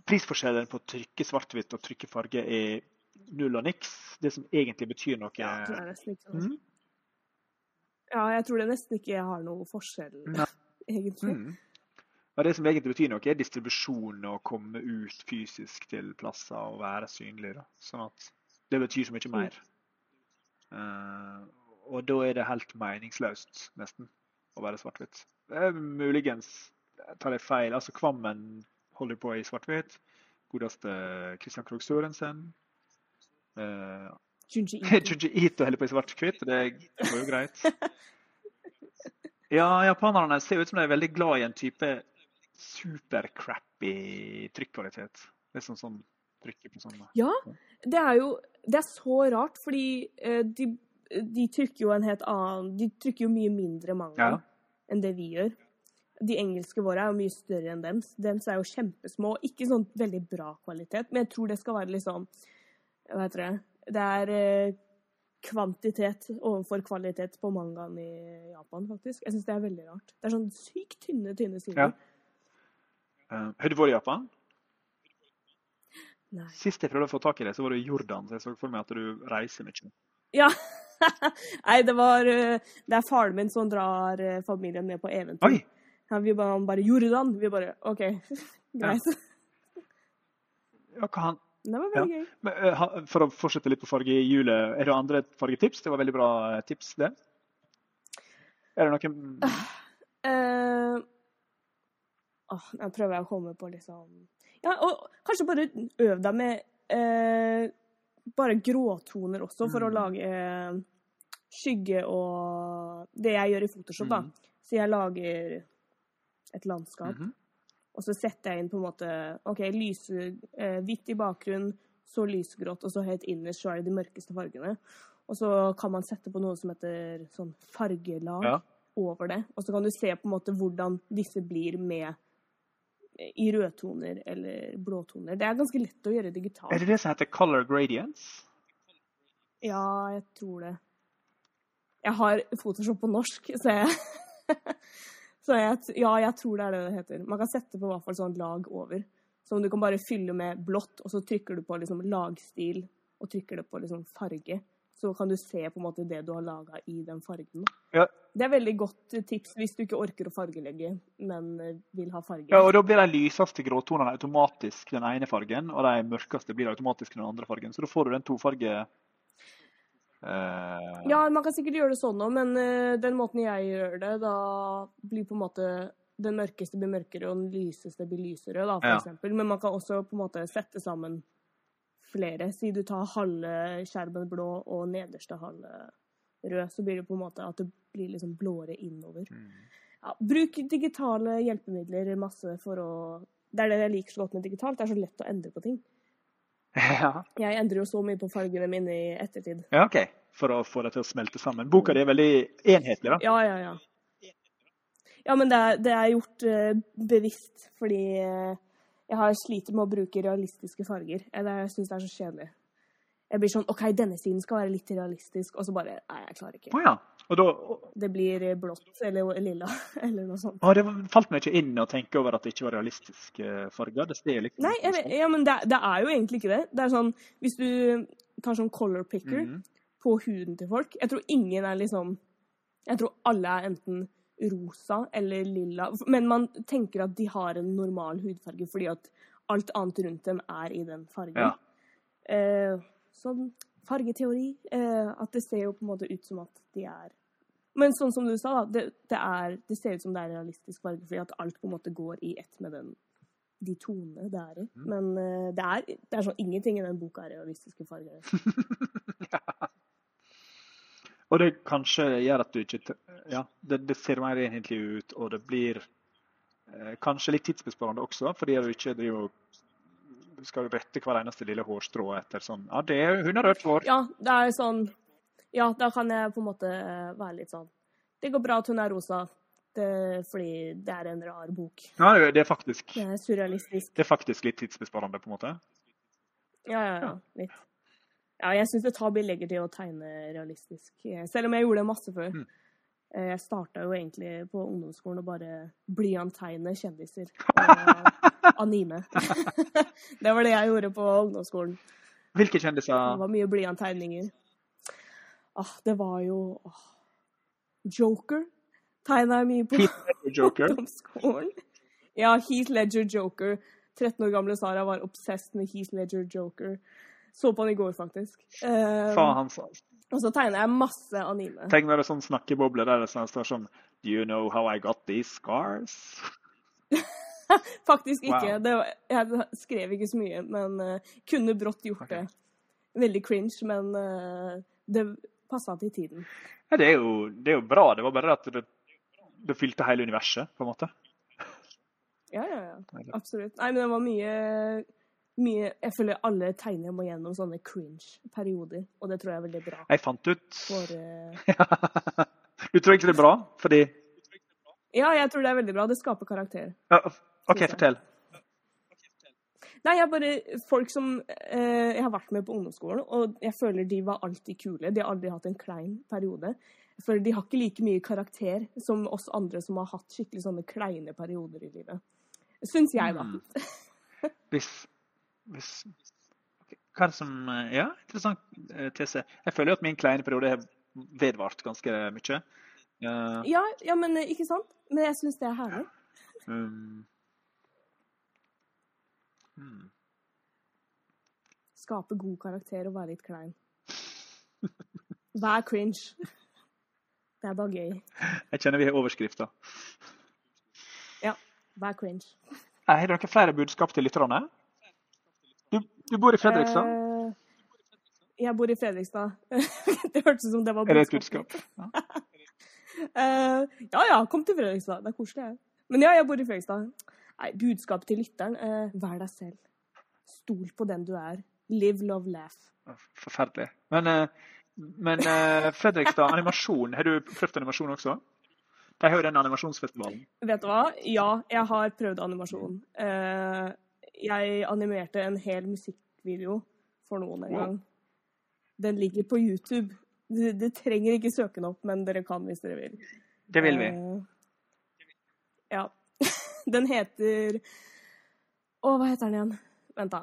prisforskjellen på å trykke svart-hvitt og trykke farge er null og niks. Det som egentlig betyr noe Ja, det er nesten ikke sånn. Mm. Ja, jeg tror det nesten ikke har noe forskjell, Nei. egentlig. Mm. Og Det som egentlig betyr noe, er distribusjon og komme ut fysisk til plasser og være synlig. Da. Sånn at det betyr så mye mer. Uh, og da er det helt meningsløst, nesten, å være svart-hvitt. Muligens tar jeg feil. Altså Kvammen holder på i svart-hvitt. Godeste Christian Krogh Sørensen. Uh. Junji Ito holder på i svart-hvitt, og det går jo greit. Ja, japanerne ser ut som de er veldig glad i en type super-crappy trykkvalitet. Liksom sånn trykker på sånn Ja, det er jo Det er så rart, fordi eh, de, de trykker jo en helt annen De trykker jo mye mindre manga Ja. enn det vi gjør. De engelske våre er jo mye større enn dems. Dems er jo kjempesmå. Ikke sånn veldig bra kvalitet, men jeg tror det skal være liksom Hva heter det? Det er eh, kvantitet overfor kvalitet på mangaen i Japan, faktisk. Jeg syns det er veldig rart. Det er sånn sykt tynne, tynne sider. Ja. Eh, Har du vært i Japan? Nei. Sist jeg prøvde å få tak i det, så var du i Jordan. Så jeg så for meg at du reiser mye. Ja. Nei, det var eh, Det er faren min som drar eh, familien med på eventyr. Ja, vi bare, han bare Jordan. Vi bare OK, greit. Ja, hva han, Det var veldig gøy. men, for å fortsette litt på farge i hjulet, er det andre fargetips? Det var veldig bra tips, det. Er det noen Eh, åh, nå prøver jeg å komme på liksom Ja, og kanskje bare øv deg med eh, bare gråtoner også, for å Mm. lage eh, skygge og Det jeg gjør i Photoshop, da. Mm. Så jeg lager et landskap. Mhm. Og så setter jeg inn på en måte OK, lyse, eh, hvitt i bakgrunn, så lysgrått, og så helt innerst så er det de mørkeste fargene. Og så kan man sette på noe som heter sånn fargelag Ja. over det. Og så kan du se på en måte hvordan disse blir med i rødtoner eller blåtoner. Det er ganske lett å gjøre digitalt. Er det det som heter color gradients? Ja, jeg tror det. Jeg har Photoshop på norsk, så jeg Så jeg, ja, jeg tror det er det det heter. Man kan sette på hvert fall sånn lag over. Som du kan bare fylle med blått, og så trykker du på liksom lagstil, og trykker det på liksom farge. Så kan du se på en måte det du har laga i den fargen. Ja. Det er veldig godt tips hvis du ikke orker å fargelegge, men eh, vil ha farge. Ja, og da blir de lyseste gråtonene automatisk den ene fargen, og de mørkeste blir automatisk den andre fargen. Så da får du den tofarge Eh, Ja, man kan sikkert gjøre det sånn òg, men eh, den måten jeg gjør det, da blir på en måte den mørkeste blir mørkere, og den lyseste blir lysere, da, for Ja. eksempel. Men man kan også på en måte sette sammen flere. Si du tar halve skjermen blå og nederste halve rød, så blir det på en måte at det blir liksom blåere innover. mm. Ja, bruk digitale hjelpemidler masse for å Det er det jeg liker så godt med digitalt. Det er så lett å endre på ting. ja. Jeg endrer jo så mye på fargene mine i ettertid. ja, OK. For å få det til å smelte sammen. Boka di er veldig enhetlig, da. Ja, ja, ja. Ja, men det er, det er gjort eh, bevisst, fordi eh, jeg har sliter med å bruke realistiske farger. Eller jeg syns det er så kjedelig. Jeg blir sånn OK, denne siden skal være litt realistisk, og så bare Nei, jeg klarer ikke. Oh, ja. Og da og... Det blir eh, blått eller lilla eller noe sånt. Det falt meg ikke inn å tenke over at det ikke var realistiske farger. Det er liksom Nei, jeg, ja, men det, det er jo egentlig ikke det. Det er sånn Hvis du tar sånn color picker Mhm. på huden til folk Jeg tror ingen er liksom Jeg tror alle er enten rosa eller lilla. Men man tenker at de har en normal hudfarge fordi at alt annet rundt dem er i den fargen. Ja. Eh, sånn fargeteori. Eh, at det ser jo på en måte ut som at de er Men sånn som du sa, da. Det, det, er, det ser ut som det er realistisk farge fordi at alt på en måte går i ett med den de tonene det er i. Mm. Men eh, det, er, det er sånn ingenting i den boka er realistiske farger. Og det kanskje gjør at du ikke Ja, det, det ser mer enhetlig ut, og det blir eh, kanskje litt tidsbesparende også, fordi du ikke driver og skal rette hver eneste lille hårstrå etter sånn Ja, det hun har rødt hår. Ja, det er sånn Ja, da kan jeg på en måte eh, være litt sånn Det går bra at hun er rosa, det, fordi det er en rar bok. Ja, det det er faktisk Det er surrealistisk. det er faktisk litt tidsbesparende, på en måte. Ja, ja, ja. Litt. Ja, jeg syns det tar lenger til å tegne realistisk. eh, Selv om jeg gjorde det masse før. Mm. Eh, Jeg starta jo egentlig på ungdomsskolen og bare blyanttegne kjendiser. Og anime. det var det jeg gjorde på ungdomsskolen. Hvilke kjendiser? Det var mye blyanttegninger. Ah, det var jo ah, Joker tegna jeg mye på ungdomsskolen. Ja, Heath Ledger Joker. 13 år gamle Sara var obsessed med Heath Ledger Joker. Så på den i går, faktisk. Eh, Faen, og så tegner jeg masse anime. Tenk når det er sånn snakkeboble der det står sånn Do you know how I got these scars? Faktisk ikke. Wow. Det var, jeg skrev ikke så mye, men uh, kunne brått gjort okay. det. Veldig cringe, men uh, det passa til tiden. Ja, det, er jo, det er jo bra. Det var bare at det, det fylte hele universet, på en måte. Ja, ja, ja. Absolutt. Nei, men det var mye, mye Jeg føler alle tegnere må gjennom sånne cringe-perioder, og det tror jeg er veldig bra Jeg fant ut for uh... Du tror ikke det er bra? Fordi Ja, jeg tror det er veldig bra. Det skaper karakter. Uh, OK, fortell. Nei, jeg bare Folk som eh, Jeg har vært med på ungdomsskolen, og jeg føler de var alltid kule. De har aldri hatt en klein periode. Jeg føler De har ikke like mye karakter som oss andre som har hatt skikkelig sånne kleine perioder i livet. Syns jeg, da. Mm. Hvis, hvis okay. Hva er det som eh, Ja, interessant eh, tese. Jeg føler jo at min kleine periode har vedvart ganske mye. Uh, Ja, ja, men ikke sant? Men jeg syns det er herlig. um, hmm. Skape god karakter og være litt klein. Vær cringe. Det er bare gøy. Jeg kjenner vi har overskrifter. Vær cringe. Har dere flere budskap til lytterne? Du, bor i Fredrikstad. Eh, jeg bor i Fredrikstad. det hørtes ut som det var Er det et budskap? Ja. Eh, ja ja, kom til Fredrikstad. Det er koselig. jeg. Men ja, jeg bor i Fredrikstad. Nei, budskapet til lytteren eh, vær deg selv. Stol på den du er. Live, love, laugh. Forferdelig. Men, eh, men eh, Fredrikstad, animasjon. Har du prøvd animasjon også? De har jo den animasjonsfestivalen. Vet du hva? Ja, jeg har prøvd animasjon. Eh, jeg animerte en hel musikkvideo for noen en gang. Den ligger på YouTube. Du, du trenger ikke søke den opp, men dere kan hvis dere vil. Det vil vi. Uh, ja. Den heter Å, hva heter den igjen? Vent, da.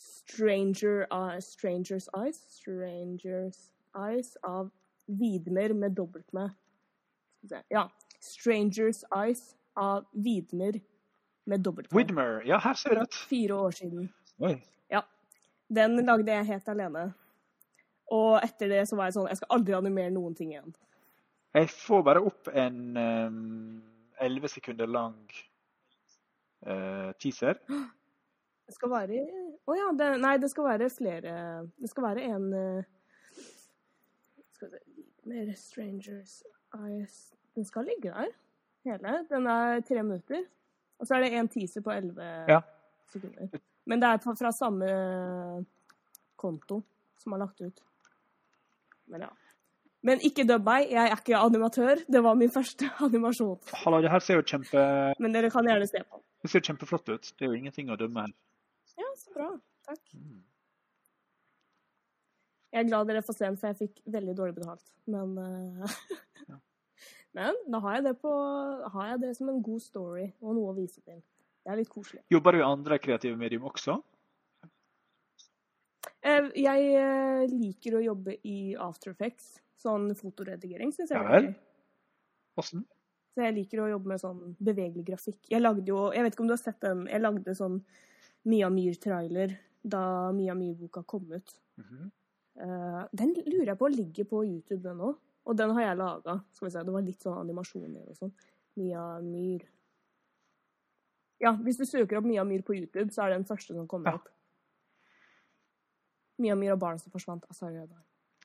Stranger, uh, Strangers Eyes. Strangers Eyes av Vidmer med dobbelt med. Ja. Strangers Eyes av Vidmer med dobbelt med. Widmer. Ja, her ser jeg det. Fire år siden. Oi. Den lagde jeg helt alene. Og etter det så var jeg sånn Jeg skal aldri animere noen ting igjen. Jeg får bare opp en elleve sekunder lang uh, teaser. Det skal være Å ja. Det, nei, det skal være flere Det skal være en uh, Skal vi se Mer Strangers Eyes Den skal ligge der, hele. Den er tre minutter. Og så er det en teaser på elleve Ja. sekunder. Men det er fra, samme konto som har lagt ut. Men ja. Men ikke dubb meg, jeg er ikke animatør. Det var min første animasjon. Hallo, det her ser jo kjempe, Men dere kan gjerne se på. det ser kjempeflott ut. Det er jo ingenting å dømme her. Ja, så bra. Takk. Mm. Jeg er glad dere får se den, for jeg fikk veldig dårlig betalt. Men uh... Ja. Men da har jeg, det på, har jeg det som en god story og noe å vise til. Det er litt koselig. Jobber du i andre kreative medium også? Eh, Jeg eh, liker å jobbe i After Effects. Sånn fotoredigering syns jeg Ja er vel. gøy. Åssen? Så jeg liker å jobbe med sånn bevegelig grafikk. Jeg lagde jo Jeg vet ikke om du har sett den Jeg lagde sånn Mia Myhr-trailer da Mia Myhr-boka kom ut. Mm -hmm. den lurer jeg på ligger på YouTube, òg. Og den har jeg laga. Det var litt sånn animasjoner og sånn. Mia Myhr. Ja, hvis du søker opp Mia Myhr på YouTube, så er det den første som kommer Ja. opp. Mia Myhr og barn som forsvant Altså, jeg.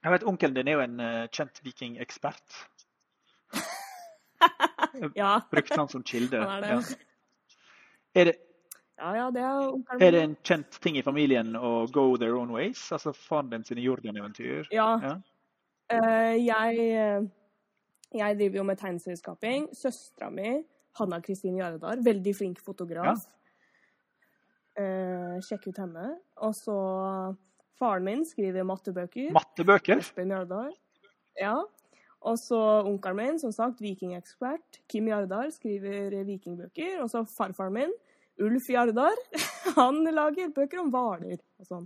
Jeg vet, Onkelen din er jo en uh, kjent vikingekspert. Ja. Brukte han som kilde. Han er det. Ja. Er, det, ja, ja, det er er det en kjent ting i familien å go their own ways? Altså faren din sine Jordan-eventyr? Ja. Ja. Eh, jeg, eh, jeg driver jo med tegneserieskaping. Søstera mi, Hanna Kristin Jaredar, veldig flink fotograf. Eh, sjekk ut henne. Og så faren min skriver mattebøker. Mattebøker? Espen Jaredar. Ja. Og så onkelen min, som sagt, vikingekspert. Kim Jardar skriver vikingbøker. Og så farfaren min, Ulf Jardar, han lager bøker om hvaler og sånn.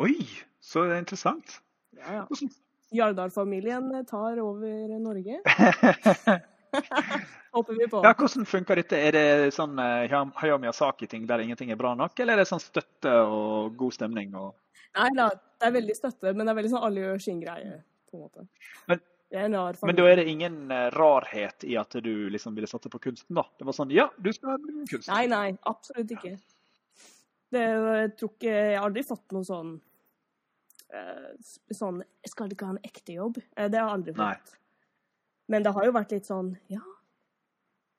Oi, så interessant. Ja, ja. Hvordan Jardar-familien tar over Norge, håper vi på. Ja, hvordan funker dette? Er det sånn eh, Hayao Miyazaki-ting der ingenting er bra nok, eller er det sånn støtte og god stemning? Og... Nei da, det er veldig støtte, men det er veldig sånn alle gjør sin greie, på en måte. Men- Men da er det ingen eh, rarhet i at du liksom ville satse på kunsten, da? Det var sånn Ja, du skal bli med kunst. Nei, nei, absolutt ikke. Det, jeg tror ikke Jeg har aldri fått noe sånn eh, Sånn Skal du ikke ha en ekte jobb? Eh, Det har aldri vært. fått. Men det har jo vært litt sånn Ja,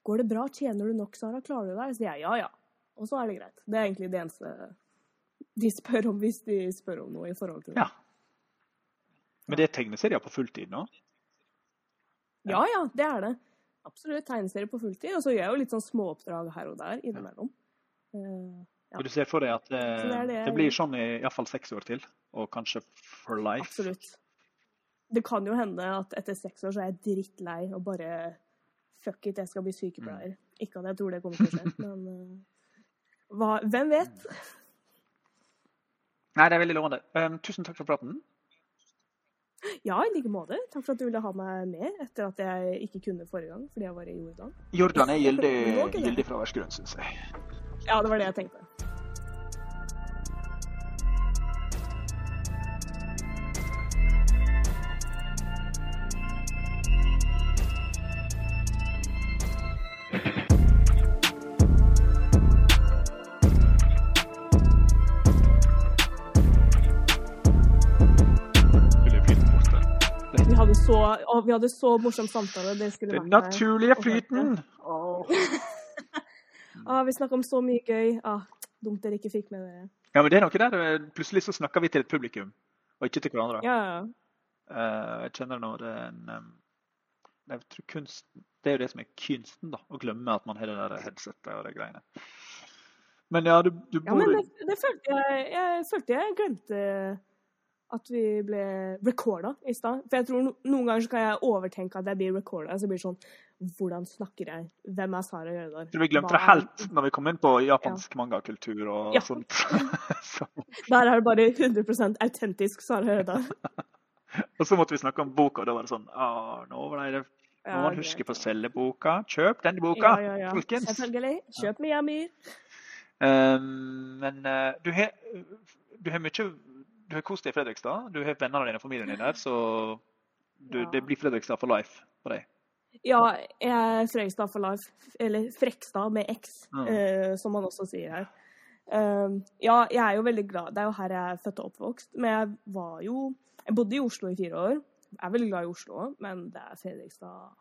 går det bra? Tjener du nok, Sara? Klarer du deg? Så sier jeg ja, ja. Og så er det greit. Det er egentlig det eneste de spør om hvis de spør om noe i forhold til det. Ja. Men det er tegneserier på fulltid nå? Ja, ja, det er det. Absolutt. tegneserier på fulltid. Og så gjør jeg jo litt sånn småoppdrag her og der innimellom. Eh, Ja. Du ser for deg at eh, det er det det, blir sånn i iallfall seks år til? Og kanskje for life? Absolutt. Det kan jo hende at etter seks år så er jeg drittlei og bare Fuck it, jeg skal bli sykepleier. Ikke at jeg tror det kommer til å skje, men eh, hva, hvem vet? Nei, det er veldig lovende. Um, tusen takk for praten. Ja, i like måte. Takk for at du ville ha meg med etter at jeg ikke kunne forrige gang fordi jeg var i Jordan. Jordan er gyldig, Det det. gyldig fraværsgrunn, syns jeg. Ja, det var det jeg tenkte. Vi hadde så, vi hadde så morsom samtale. Det Den naturlige flyten! Ah, vi snakka om så mye gøy. Ah, dumt dere ikke fikk med dere. Ja, men det er noe der. eh, Plutselig så snakker vi til et publikum, og ikke til hverandre. Ja, ja. Eh, jeg kjenner nå det er en um, jeg tror kunst, Det er jo det som er kunsten, da. Å glemme at man har det der headsetet og de greiene. Men ja, du, du Ja, men det, det følte jeg, jeg følte jeg glemte at vi ble recorda i stad. For jeg tror no, noen ganger så kan jeg overtenke at jeg blir recorda. Så blir det sånn Hvordan snakker jeg? Hvem er Sara Jørdal? Så vi glemte det helt når vi kom inn på japansk mangakultur og Ja. sånt. så, Der er det bare 100% autentisk Sara Jørdal. og så måtte vi snakke om boka, og da var det sånn ah, Nå ble det Ja, Må man huske på å selge boka. Kjøp den boka, Ja, ja, ja. folkens! Selvfølgelig. Kjøp Miami. Um, men uh, du har du har mye du har kost deg i Fredrikstad, du har vennene dine og familien din der, så du, Ja. det blir Fredrikstad for life på deg. Ja, jeg er Fredrikstad for life. Eller Frekstad med X, mm. uh, som man også sier her. Uh, ja, jeg er jo veldig glad. Det er jo her jeg er født og oppvokst. Men jeg var jo Jeg bodde i Oslo i fire år. Jeg er veldig glad i Oslo òg, men det er Fredrikstad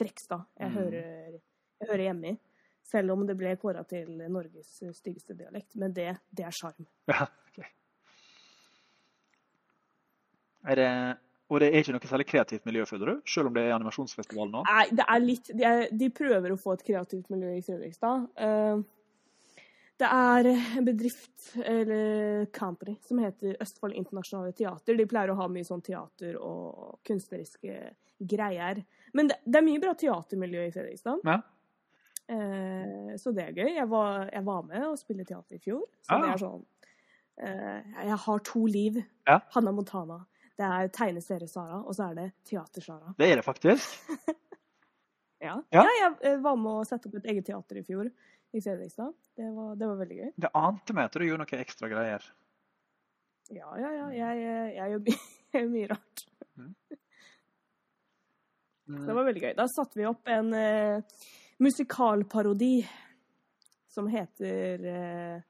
Frekstad jeg, Mm. hører, jeg hører hjemme i. Selv om det ble kåra til Norges styggeste dialekt. Men det, det er sjarm. Ja, ok. Er det, og det er ikke noe særlig kreativt miljø, føler du? Selv om det er animasjonsfestival nå? Nei, det er litt De, er, de prøver å få et kreativt miljø i Fredrikstad. Uh, det er en bedrift, eller company, som heter Østfold Internasjonale Teater. De pleier å ha mye sånn teater og kunstneriske greier. Men det, det er mye bra teatermiljø i Fredrikstad. Ja. Eh, så det er gøy. Jeg var, jeg var med og spilte teater i fjor. Så ja. det er sånn eh, Jeg har to liv. Ja. Hanna Montana. Det er tegneserie-Sara, og så er det teater-Sara. Det er det faktisk. Ja. Ja. ja. jeg eh, var med å sette opp et eget teater i fjor i Fredrikstad. Det var, det var veldig gøy. Det ante meg at du gjorde noe ekstra greier. Ja, ja, ja. Jeg, jeg, jeg gjør my- mye rart. Mm. Det var veldig gøy. Da satte vi opp en uh, musikalparodi som heter eh, den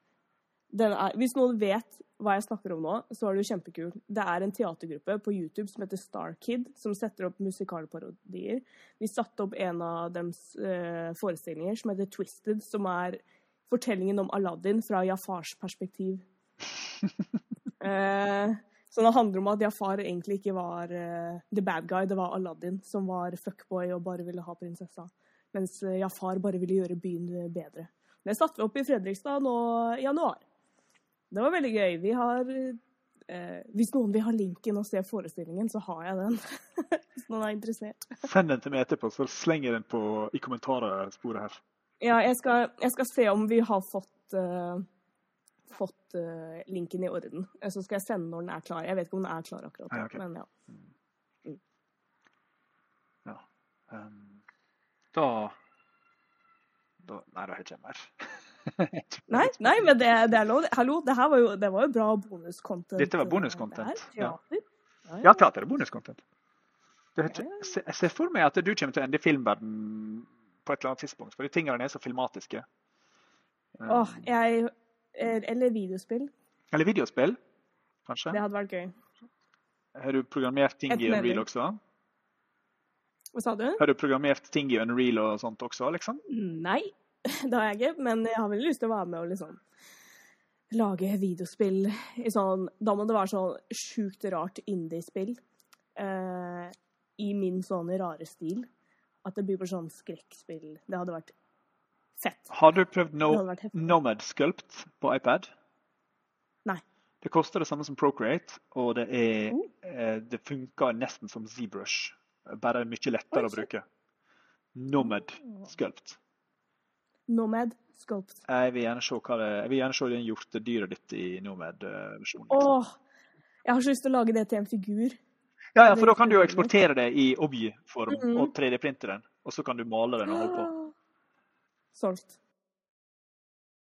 er, Hvis noen vet hva jeg snakker om nå, så er det jo kjempekult. Det er en teatergruppe på YouTube som heter Starkid, som setter opp musikalparodier. Vi satte opp en av deres eh, forestillinger som heter Twisted, som er fortellingen om Aladdin fra Jafars perspektiv. Eh, så det handler om at Jafar egentlig ikke var eh, the bad guy, det var Aladdin som var fuckboy og bare ville ha prinsessa. Mens eh, Jafar bare ville gjøre byen eh, bedre. Det satte vi opp i Fredrikstad nå i januar. Det var veldig gøy. Vi har eh, Hvis noen vil ha linken og se forestillingen, så har jeg den. hvis noen er interessert. Send den til meg etterpå, så slenger jeg den på, i kommentarsporet her. Ja, jeg skal, jeg skal se om vi har fått eh, fått eh, linken i orden. Eh, Så skal jeg sende når den er klar. Jeg vet ikke om den er klar akkurat nå, Nei, ok. men ja. Um, da, da Nei, da har jeg ikke mer. Nei, nei, men det, det er lov. Hallo, det var jo, det var jo bra bonuscontent. Dette var bonuscontent. Ja, Ja, teater er bonuscontent. Jeg ser for meg at du kommer til å ende i filmverden på et eller annet tidspunkt, for de tingene er så filmatiske. Åh, Åh, jeg Eller videospill. Eller videospill, kanskje. Det hadde vært gøy. Har du programmert ting i Unreal også? Hva sa du? Har du programmert ting i Unreal og sånt også, liksom? Nei, det har jeg ikke. Men jeg har veldig lyst til å være med og liksom lage videospill i sånn Da må det være sånn sjukt rart indie-spill. Eh, I min sånn rare stil. At det blir på sånn skrekkspill. Det hadde vært fett. Har du prøvd no. Nomad Sculpt på iPad? Nei. Det koster det samme som Procreate, og det, er, mm. eh, det funker nesten som ZBrush. Bare mye lettere Oi, å bruke. Nomad Sculpt. Nomad Sculpt. Jeg vil gjerne se, hva det, jeg vil gjerne se den hjortedyret ditt i Nomad-versjonen. Åh! Jeg har så lyst til å lage det til en figur. Ja, ja, for da kan du jo eksportere det i Obji-form Mhm. og 3D-printe den. Og så kan du male den og holde på. Solgt.